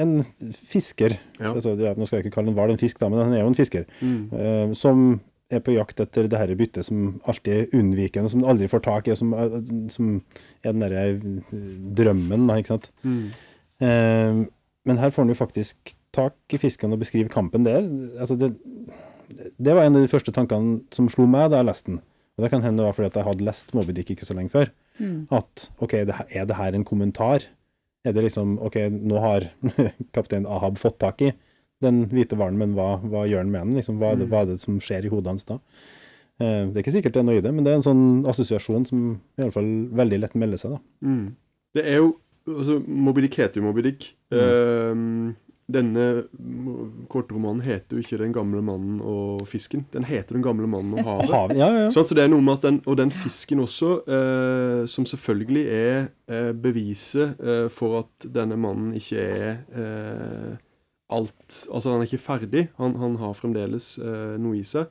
en fisker Ja. altså, ja, Nå skal jeg ikke kalle en hval en fisk, da, men han er jo en fisker. eh, som er på jakt etter det her byttet som alltid er unnvikende, som aldri får tak i, som, er- som er den derre eh, drømmen, da, ikke sant. Eh, men her får han jo faktisk tak i fisken og beskriver kampen der. Altså det, det var en av de første tankene som slo meg da jeg leste den. Og det kan hende det var fordi at jeg hadde lest Moby Dick ikke så lenge før. At ok, er det her en kommentar? Er det liksom ok, nå har kaptein Ahab fått tak i den hvite hvalen, men hva, hva gjør han med den? Liksom, hva, er det, hva er det som skjer i hodet hans da? Eh, det er ikke sikkert det er noe i det, men det er en sånn assosiasjon som i alle fall veldig lett melder seg. da. Mm. Det er jo altså, Moby Dick heter jo Moby Dick. Ehm, denne kortromanen heter jo ikke 'Den gamle mannen og fisken'. Den heter 'Den gamle mannen og havet'. Hav, ja, ja, Så altså så det er noe med at den, Og den fisken også, eh, som selvfølgelig er eh, beviset eh, for at denne mannen ikke er eh, alt Altså, han er ikke ferdig. Han, han har fremdeles eh, noe i seg.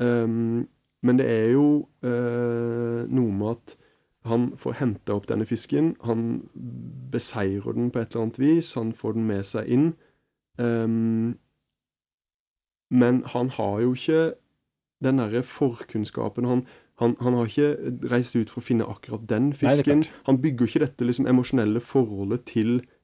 Um, men det er jo eh, noe med at han får henta opp denne fisken. Han beseirer den på et eller annet vis. Han får den med seg inn. Um, men han har jo ikke den derre forkunnskapen. Han, han, han har ikke reist ut for å finne akkurat den fisken. Nei, han bygger ikke dette liksom emosjonelle forholdet til eh,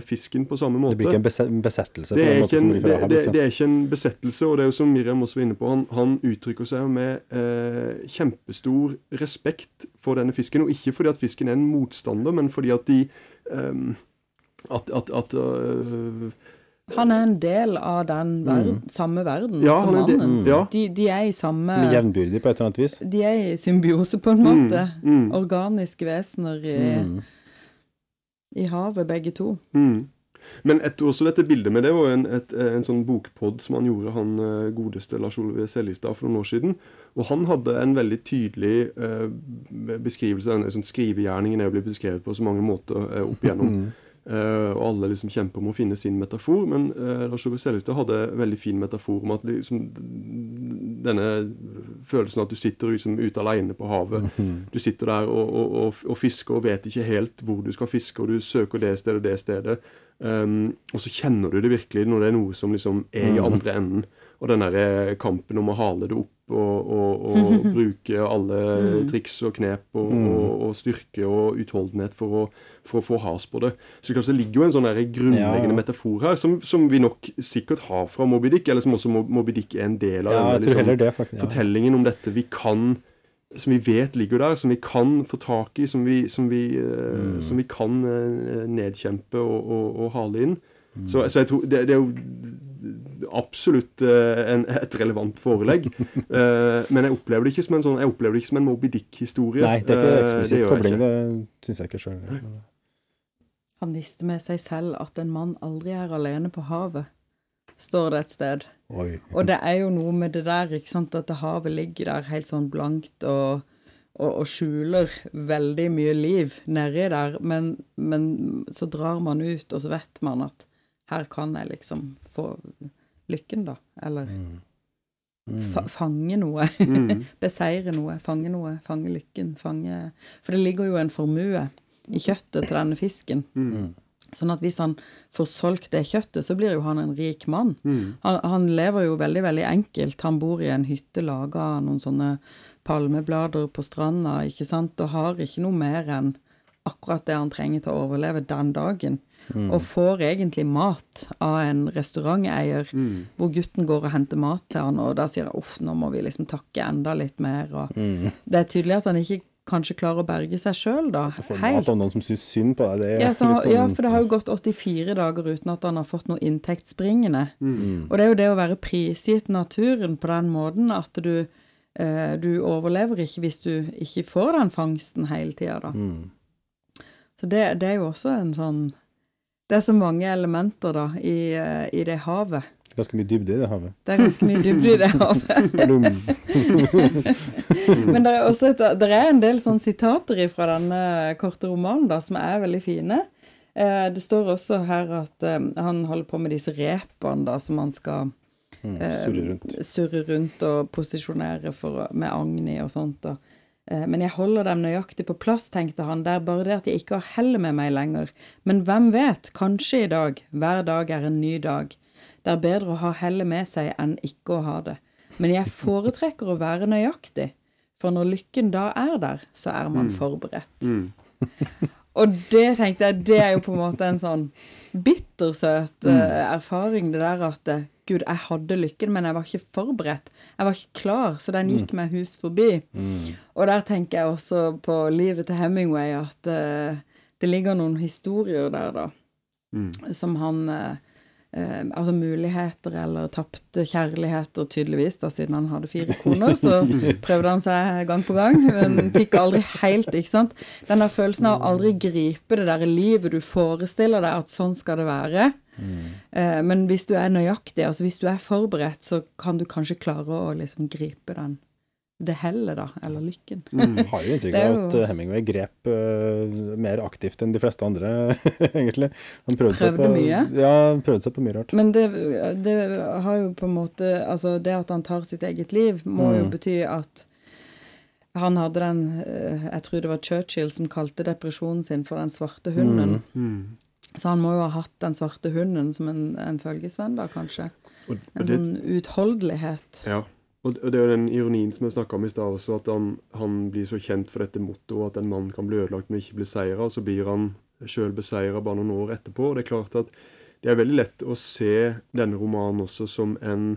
fisken på samme måte. Det blir ikke en besettelse Det er, ikke en, det, det, det er ikke en besettelse, og det er jo som Miriam også var inne på, han, han uttrykker seg med eh, kjempestor respekt for denne fisken. Og ikke fordi at fisken er en motstander, men fordi at de ehm, At, at, at øh, Han er en del av den verden, samme verden Ja, som mannen. det- ja. De, de er i samme Med jevnbyrdig på et eller annet vis. De er i symbiose, på en måte. mm. Organiske vesener i, Mm. I havet, begge to. Mm. Men et, også dette bildet med det var en, et, en sånn bokpod som han gjorde, han eh, godeste Lars Olve Seljestad, for noen år siden. Og han hadde en veldig tydelig eh, beskrivelse av sånn, skrivegjerningen er jo blitt beskrevet på så mange måter eh, opp igjennom. Eh, og alle liksom kjemper om å finne sin metafor, men uh, Lars Ove Seljestad hadde en veldig fin metafor om at liksom, denne følelsen at du sitter liksom ute alene på havet. Du sitter der og, og, og, og fisker og vet ikke helt hvor du skal fiske, og du søker det stedet og det stedet. Um, og så kjenner du det virkelig når det er noe som liksom er i andre enden. Og den der eh, kampen om å hale det opp og, og, og bruke alle triks og knep og, og, og styrke og utholdenhet for å, for å få has på det. Så kanskje det ligger jo en sånn der grunnleggende Ja. metafor her, som, som vi nok sikkert har fra Moby Dick, eller som også Moby Dick er en del av. Ja, denne, liksom, det, faktisk. Ja. fortellingen om dette vi kan som vi vet ligger der, som vi kan få tak i, som vi, som vi, mm. som vi kan eh, nedkjempe og, og, og hale inn. Så, så jeg tror det, det er jo absolutt eh, en, et relevant forelegg. uh, men jeg opplever det ikke som en sånn Jeg opplever det ikke som en Moby Dick-historie. Nei, det er ikke Eh, eksplisitt kobling. ikke. Det syns jeg ikke sjøl. Han visste med seg selv at en mann aldri er alene på havet, står det et sted. Oi. Og det er jo noe med det der, ikke sant, at det havet ligger der helt sånn blankt og, og, og skjuler veldig mye liv nedi der, men, men så drar man ut, og så vet man at her kan jeg liksom få lykken, da. Eller fa fange noe. Beseire noe, fange noe, fange lykken, fange For det ligger jo en formue i kjøttet til denne fisken. Sånn at hvis han får solgt det kjøttet, så blir jo han en rik mann. Han, han lever jo veldig, veldig enkelt. Han bor i en hytte laga av noen sånne palmeblader på stranda, ikke sant, og har ikke noe mer enn akkurat det han trenger til å overleve den dagen. Og får egentlig mat av en restauranteier, hvor gutten går og henter mat til han, og da sier han uff, nå må vi liksom takke enda litt mer. Og Det er tydelig at han ikke kanskje klarer å berge seg sjøl, da. Helt. mat av noen som syns synd på deg, det Ja, så, sånn ja, for det har jo gått 84 dager uten at han har fått noe inntektsbringende. Mm. Og det er jo det å være prisgitt naturen på den måten at du, eh, du overlever ikke hvis du ikke får den fangsten hele tida, da. Mm. Så det, det er jo også en sånn Det er så mange elementer, da, i, eh, i det havet. Ganske mye dybde i det havet. Det er ganske mye dybde i det havet. Men det er også et, det er en del sånn sitater fra denne korte romanen da, som er veldig fine. Eh, det står også her at eh, han holder på med disse repene da, som han skal Mm, eh, surre rundt. surre rundt og posisjonere for, med agn i og sånt. Da. Eh, men jeg holder dem nøyaktig på plass, tenkte han. Det er bare det at jeg ikke har hellet med meg lenger. Men hvem vet, kanskje i dag. Hver dag er en ny dag. Det er bedre å ha hellet med seg enn ikke å ha det. Men jeg foretrekker å være nøyaktig, for når lykken da er der, så er man forberedt. Og det tenkte jeg, det er jo på en måte en sånn bittersøt mm. erfaring, det der at eh, Gud, jeg hadde lykken, men jeg var ikke forberedt. Jeg var ikke klar, så den gikk meg hus forbi. Og der tenker jeg også på livet til Hemingway, at uh, det ligger noen historier der, da, som han eh, eh, Altså muligheter eller tapte kjærligheter, tydeligvis, da, siden han hadde fire koner. Så prøvde han seg gang på gang, men fikk aldri helt, ikke sant. Den der følelsen av å aldri gripe det der livet du forestiller deg at sånn skal det være. Eh, men hvis du er nøyaktig, altså hvis du er forberedt, så kan du kanskje klare å liksom gripe den det hellet, da, eller lykken. Har jo inntrykk av at eh, Hemingway grep uh, mer aktivt enn de fleste andre, egentlig. Han prøvde, seg Prøvde på, mye? Ja, prøvde seg på mye rart. Men det, det har jo på en måte Altså, det at han tar sitt eget liv, må jo bety at han hadde den eh, Jeg tror det var Churchill som kalte depresjonen sin for den svarte hunden. Så han må jo ha hatt den svarte hunden som en, en følgesvenn, da, kanskje. Og, og En det, sånn utholdelighet. Ja. Og det er jo den ironien som jeg snakka om i stad også, at han, han blir så kjent for dette mottoet at en mann kan bli ødelagt, men ikke bli seira. Og så blir han sjøl beseira bare noen år etterpå. Og det er klart at det er veldig lett å se denne romanen også som en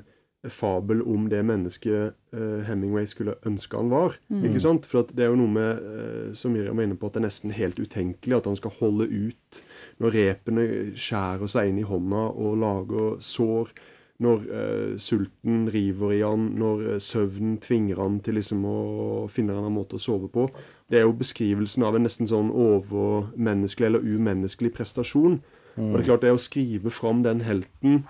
fabel om det mennesket eh, Hemingway skulle ønske han var. ikke sant? For det er jo noe med, eh, som Miriam var inne på, at det er nesten helt utenkelig at han skal holde ut når repene skjærer seg inn i hånda og lager sår. Når eh, sulten river i han, når eh, søvnen tvinger han til liksom å finne en annen måte å sove på. Det er jo beskrivelsen av en nesten sånn overmenneskelig eller umenneskelig prestasjon. Og det er klart, det å skrive fram den helten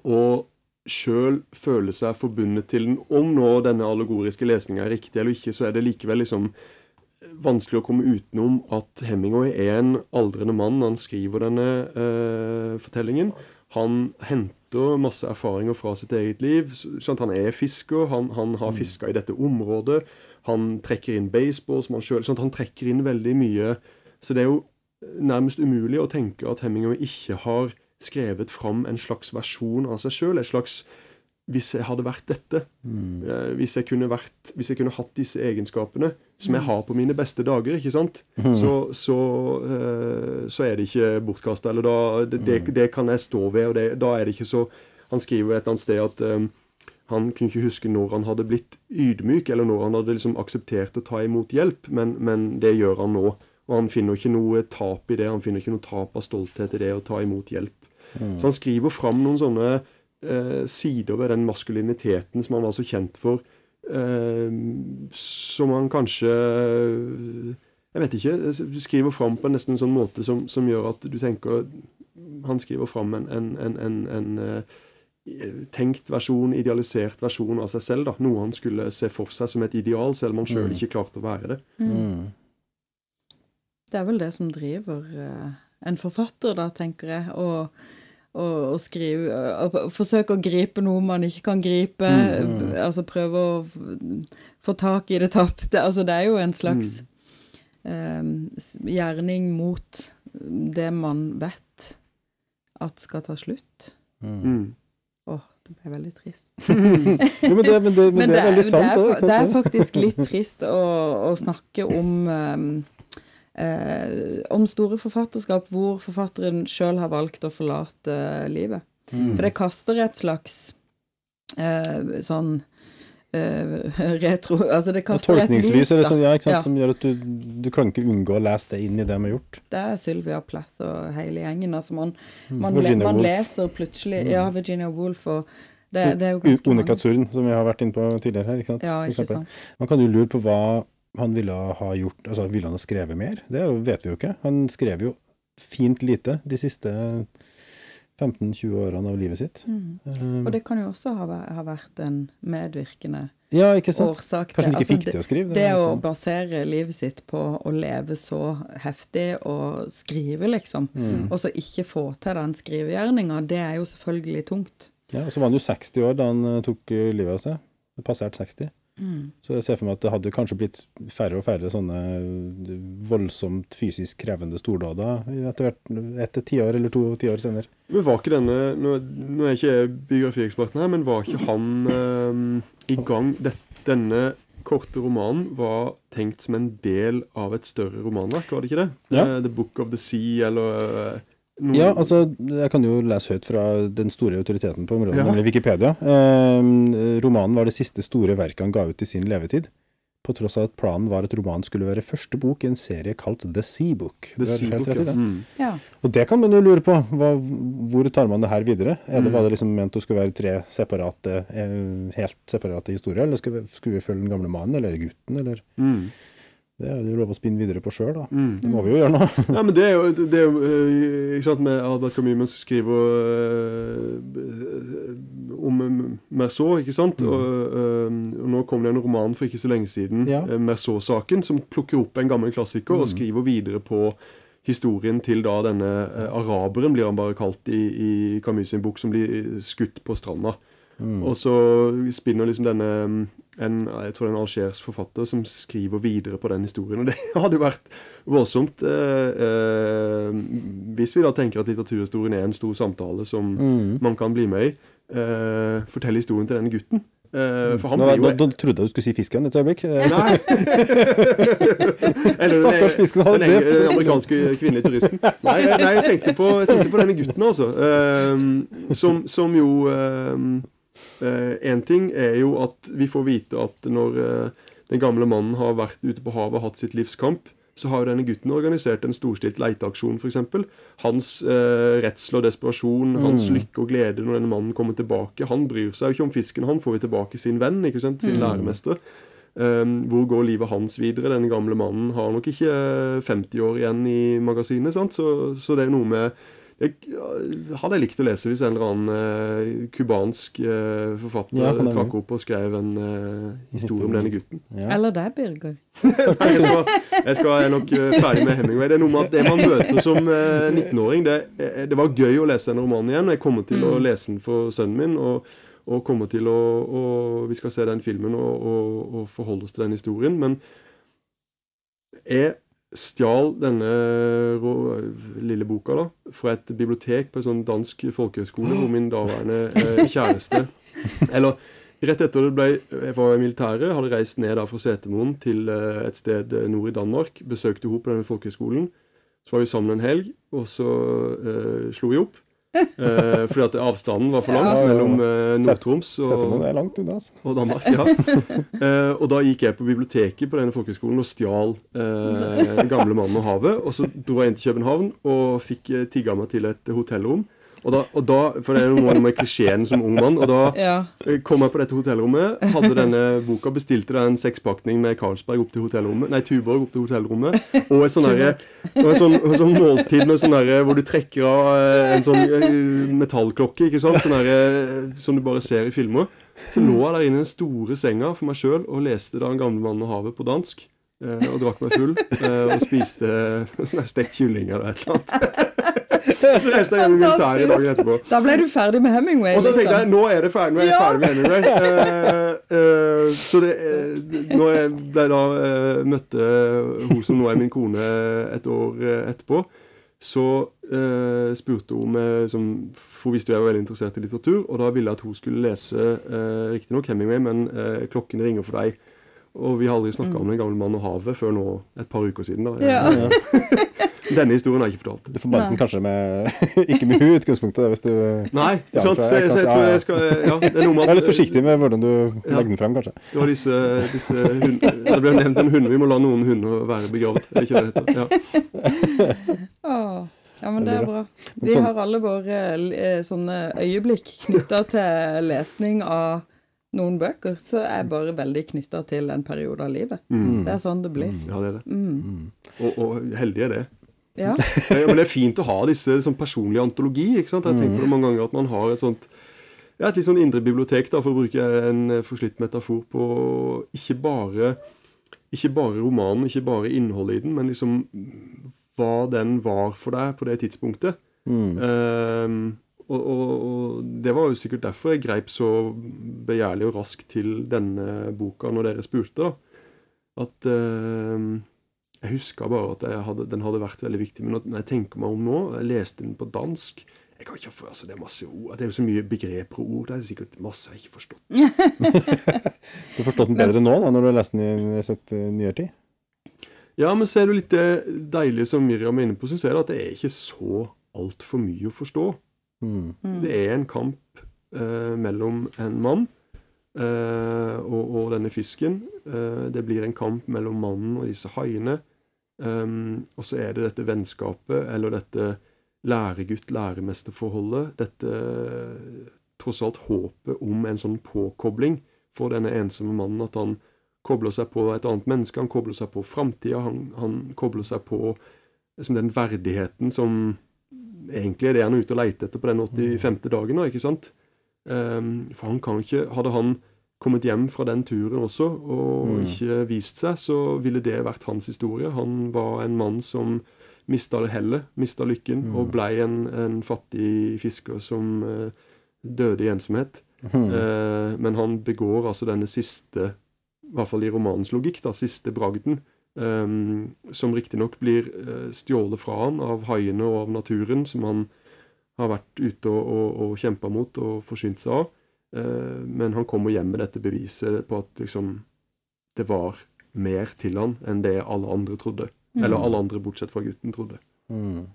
og sjøl føle seg forbundet til den, om nå denne allegoriske lesninga er riktig eller ikke, så er det likevel liksom vanskelig å komme utenom at Hemingway er en aldrende mann han skriver denne eh, fortellingen. Han henter masse erfaringer fra sitt eget liv. Sånn han er fisker, han, han har fiska i dette området. Han trekker inn baseball som han sjøl Han trekker inn veldig mye. Så det er jo nærmest umulig å tenke at Hemingway ikke har skrevet fram en slags versjon av seg sjøl. Et slags Hvis jeg hadde vært dette, eh, hvis, jeg kunne vært, hvis jeg kunne hatt disse egenskapene, som jeg har på mine beste dager, ikke sant, så, så, eh, så er det ikke bortkasta. Eller da det, det, det kan jeg stå ved, og det, da er det ikke så Han skriver et eller annet sted at eh, han kunne ikke huske når han hadde blitt ydmyk, eller når han hadde liksom akseptert å ta imot hjelp, men, men det gjør han nå. Og han finner ikke noe tap i det. Han finner ikke noe tap av stolthet i det å ta imot hjelp. Så han skriver fram noen sånne eh, sider ved den maskuliniteten som han var så kjent for, eh, som han kanskje Jeg vet ikke. Skriver fram på nesten en sånn måte som, som gjør at du tenker Han skriver fram en, en, en, en, en eh, tenkt versjon, idealisert versjon av seg selv. da, Noe han skulle se for seg som et ideal, selv om han sjøl ikke klarte å være det. Mm. Det er vel det som driver eh, en forfatter, da, tenker jeg. Og, og, og skrive og Forsøke å gripe noe man ikke kan gripe. Altså prøve å få tak i det tapte. Altså, det er jo en slags eh, s- gjerning mot det man vet at skal ta slutt. Mm. Åh, det ble veldig trist. Jo, men det, men det, men det er veldig sant. det, er, det er faktisk litt trist å, å snakke om um, eh, om store forfatterskap hvor forfatteren sjøl har valgt å forlate livet. Mm. For det kaster et slags eh, sånn eh, retro Altså det kaster et lys, da. sånn, ja, Ja. som gjør at du, du kan ikke unngå å lese det inn i det vi har gjort. Det er Sylvia Plath og hele gjengen. Altså man, man, le, Mm. Man Mm. leser plutselig Ja, Virginia Woolf og det, det er jo ganske Une mange. Katsurn, som vi har vært inne på tidligere her. ikke sant? Ja, ikke sant. Man kan jo lure på hva han ville ha gjort altså Ville han ha skrevet mer? Det vet vi jo ikke. Han skrev jo fint lite de siste 15-20 årene av livet sitt. Mm. Um, Og det kan jo også ha, ha vært en medvirkende ja, ikke sant? årsak Kanskje han ikke Altså, fikk til å skrive. Det det å liksom- basere livet sitt på å leve så heftig og skrive, liksom, Mm. og så ikke få til den skrivegjerninga, det er jo selvfølgelig tungt. Ja, og så var han jo 60 år da han eh, tok eh, livet av seg. Det passerte 60. Mm. Så jeg ser for meg at det hadde kanskje blitt færre og færre sånne eh, voldsomt fysisk krevende stordåder etter hvert etter tiår eller to tiår senere. Men var ikke denne Nå, nå er ikke jeg biografiekspert her, men var ikke han eh, i gang det, Denne korte romanen var tenkt som en del av et større romanverk, var det ikke det? Ja. Eh, The Book of the Sea, eller eh, noe- Ja, altså, jeg kan jo lese høyt fra den store autoriteten på området, Ja. nemlig Wikipedia. Eh, romanen var det siste store verket han ga ut i sin levetid, på tross av at planen var at romanen skulle være første bok i en serie kalt The Sea Book. The Sea Book, rett ja. Mm. Ja. Og det kan man jo lure på. Hva, hvor tar man det her videre? Er det, Mm. var det liksom ment å skulle være tre separate, eh, helt separate historier, eller skulle vi, skulle vi følge den gamle mannen, eller gutten, eller Mm. Det er jo lov å spinne videre på sjøl, da. Mm. Det må vi jo gjøre nå. Ja, men det er jo, det er jo eh, ikke sant, med Albert Camus man skriver eh, om Merceau, ikke sant? Og, eh, og nå kom det en roman for ikke så lenge siden, Ja. Merceau-saken, som plukker opp en gammel klassiker og skriver videre på historien til da denne araberen, blir han bare kalt i, i Camus sin bok, som blir skutt på stranda. Og så spinner liksom denne mm, en, jeg tror det er en algerisk forfatter som skriver videre på den historien. Og det hadde jo vært voldsomt eh, eh, hvis vi da tenker at litteraturhistorien er en stor samtale som Mm. man kan bli med i. eh, fortelle historien til denne gutten. Eh, for han Nå, blir jo da, da trodde jeg du skulle si fisken et øyeblikk. Nei! Stakkars fisken Den, den, den amerikanske kvinnelige turisten. Nei, nei jeg, tenkte på, jeg tenkte på denne gutten, altså. Ehm, som, som jo Én ting er jo at vi får vite at når eh, den gamle mannen har vært ute på havet og hatt sitt livs kamp, så har jo denne gutten organisert en storstilt leiteaksjon, f.eks. Hans eh, redsel og desperasjon, hans lykke og glede når denne mannen kommer tilbake. Han bryr seg jo ikke om fisken, han får jo tilbake sin venn, ikke sant? sin læremester. Um, hvor går livet hans videre? Denne gamle mannen har nok ikke eh, 50 år igjen i magasinet. sant? Så, så det er noe med jeg hadde jeg likt å lese hvis en eller annen cubansk eh, forfatter Ja, trakk opp og skrev en uh, historie om denne gutten. Ja. Eller deg, Birger. Jeg skal, jeg skal jeg er nok eh, ferdig med Hemingway. Det er noe med at det man møter som eh, 19-åring det, eh, det var gøy å lese en roman igjen. Jeg kommer til å lese den for sønnen min. og og kommer til å, og, Vi skal se den filmen og, og, og forholde oss til den historien. Men jeg stjal denne lille boka da fra et bibliotek på en sånn dansk folkehøyskole hvor min daværende eh, kjæreste Eller rett etter det ble jeg var i militæret, hadde reist ned da fra Setermoen til eh, et sted eh, nord i Danmark. Besøkte hun på denne folkehøyskolen. Så var vi sammen en helg, og så eh, slo vi opp. Eh, fordi at avstanden var for langt Ja, mellom eh, Nord-Troms og, altså. og Danmark. ja. Eh, og da gikk jeg på biblioteket på denne folkehøgskolen og stjal eh, gamle mannen og havet. Og så dro jeg inn til København og fikk eh, tigga meg til et hotellrom. Og da, og da, For det er noe med klisjeen som ung mann. Og da Ja. eh, kom jeg på dette hotellrommet, hadde denne boka, bestilte da en sekspakning med Carlsberg opp til hotellrommet, nei, Tuborg opp til hotellrommet, og et sånn derre- og en sånn, en sånn måltid med sånn derre hvor du trekker av eh, en sånn eh, metallklokke, ikke sant, sånn derre som du bare ser i filmer. Så lå jeg der inne i den store senga for meg sjøl og leste da 'En gamle mann og havet' på dansk. Og drakk meg full og spiste sånn stekt kylling eller et eller annet. Så reiste jeg militæret dagen etterpå. Da ble du ferdig med Hemingway, Og da tenkte jeg liksom. nå er det ferdig, nå er jeg ferdig med Hemingway. Uh, uh, så det, uh, når jeg ble da eh, møtte hun som nå er min kone et år eh, etterpå, så eh, spurte hun meg som, For hun visste jo jeg var veldig interessert i litteratur, og da ville jeg at hun skulle lese uh, riktignok Hemingway, men eh, 'Klokken ringer for deg'. Og vi har aldri snakka om Den gamle mann og havet før nå et par uker siden. da Mm. Ja. Denne historien har jeg ikke fortalt. Du forbandt den kanskje med Ikke med henne i utgangspunktet, hvis du Nei, Stjal sant? fra- Så, så jeg tror jeg skal Ja, det er noe med at Vær litt forsiktig med hvordan du legger den frem, kanskje. Det har disse, disse hund, Det ble nevnt en hund. Vi må la noen hunder være begravet, Er ikke det det heter? Ja. Åh, ja, men det er bra. Vi sånn- har alle våre eh, sånne øyeblikk knytta til lesning av noen bøker, så er jeg bare veldig knytta til en periode av livet. Det er sånn det blir. ja, det er det. Og, og heldig er det. Ja. Men det er fint å ha disse sånn personlige antologi. ikke sant? Jeg tenker på det mange ganger at man har et sånt ja, et litt sånn indre bibliotek, da, for å bruke en eh, forslitt metafor på ikke bare ikke bare romanen, ikke bare innholdet i den, men liksom hva den var for deg på det tidspunktet. Ehm, og, og, og det var jo sikkert derfor jeg greip så begjærlig og raskt til denne boka når dere spurte. da. At ehm, jeg huska bare at jeg hadde, den hadde vært veldig viktig. Men når jeg tenker meg om nå Jeg leste den på dansk. Jeg kan ikke for, altså Det er masse ord, det er jo så mye begreper og ord. Det er sikkert masse jeg ikke har forstått. Du har forstått den bedre nå, da, når du har lest den i sett, uh, nyere tid? Ja, men så er det jo litt det deilige som Miriam er inne på, syns jeg, at det er ikke så altfor mye å forstå. Mm. Det er en kamp eh, mellom en mann eh, og, og denne fisken. Eh, det blir en kamp mellom mannen og disse haiene. Og så er det dette vennskapet, eller dette læregutt-læremester-forholdet. Dette eh, tross alt håpet om en sånn påkobling for denne ensomme mannen. At han kobler seg på et annet menneske, han kobler seg på framtida, han, han kobler seg på liksom den verdigheten som egentlig er det han er ute og leter etter på den 85. dagen. ikke sant? Um, for han kan ikke Hadde han kommet hjem fra den turen også og Mm. ikke vist seg, så ville det vært hans historie. Han var en mann som mista hellet, mista lykken, og blei en, en fattig fisker som uh, døde i ensomhet. Eh, men han begår altså denne siste, i hvert fall i romanens logikk, da, siste bragden, um, som riktignok blir uh, stjålet fra han av haiene og av naturen, som han har vært ute og, og, og kjempa mot og forsynt seg av. Eh, men han kommer hjem med dette beviset på at liksom det var mer til han enn det alle andre trodde. Eller alle andre bortsett fra gutten trodde. Mm.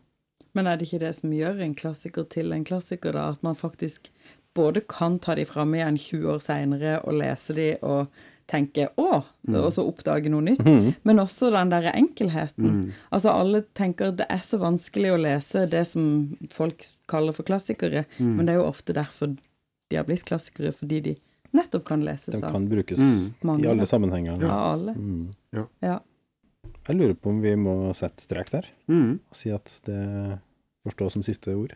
Men er det ikke det som gjør en klassiker til en klassiker, da? At man faktisk både kan ta de fram igjen 20 år seinere og lese de og tenke 'å', og så oppdage noe nytt. Men også den derre enkelheten. Altså alle tenker det er så vanskelig å lese det som folk kaller for klassikere, men det er jo ofte derfor de har blitt klassikere, fordi de nettopp kan leses De kan brukes Mange, i alle sammenhenger. av alle. Ja. Ja. Jeg lurer på om vi må sette strek der, Mm. og si at det forstås som siste ord.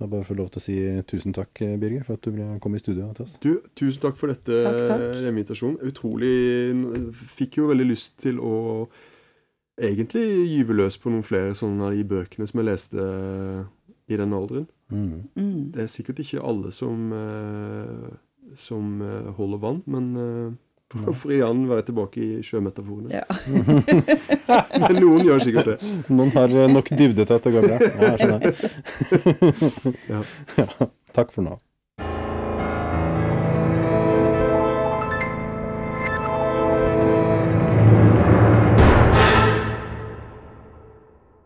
Jeg bare få lov til å si tusen takk, Birger, for at du ville komme i studio til oss. Du, tusen takk for dette Takk, takk. invitasjonen. Utrolig Fikk jo veldig lyst til å egentlig gyve løs på noen flere sånne av de bøkene som jeg leste i den alderen. Mm. Mm. Det er sikkert ikke alle som, eh, som eh, holder vann, men eh, hvorfor var tilbake i sjømetaforene? ja. Men noen gjør sikkert det. Noen har eh, nok dybde til at det går bra. Ja, jeg skjønner. Ja. ja, takk for nå.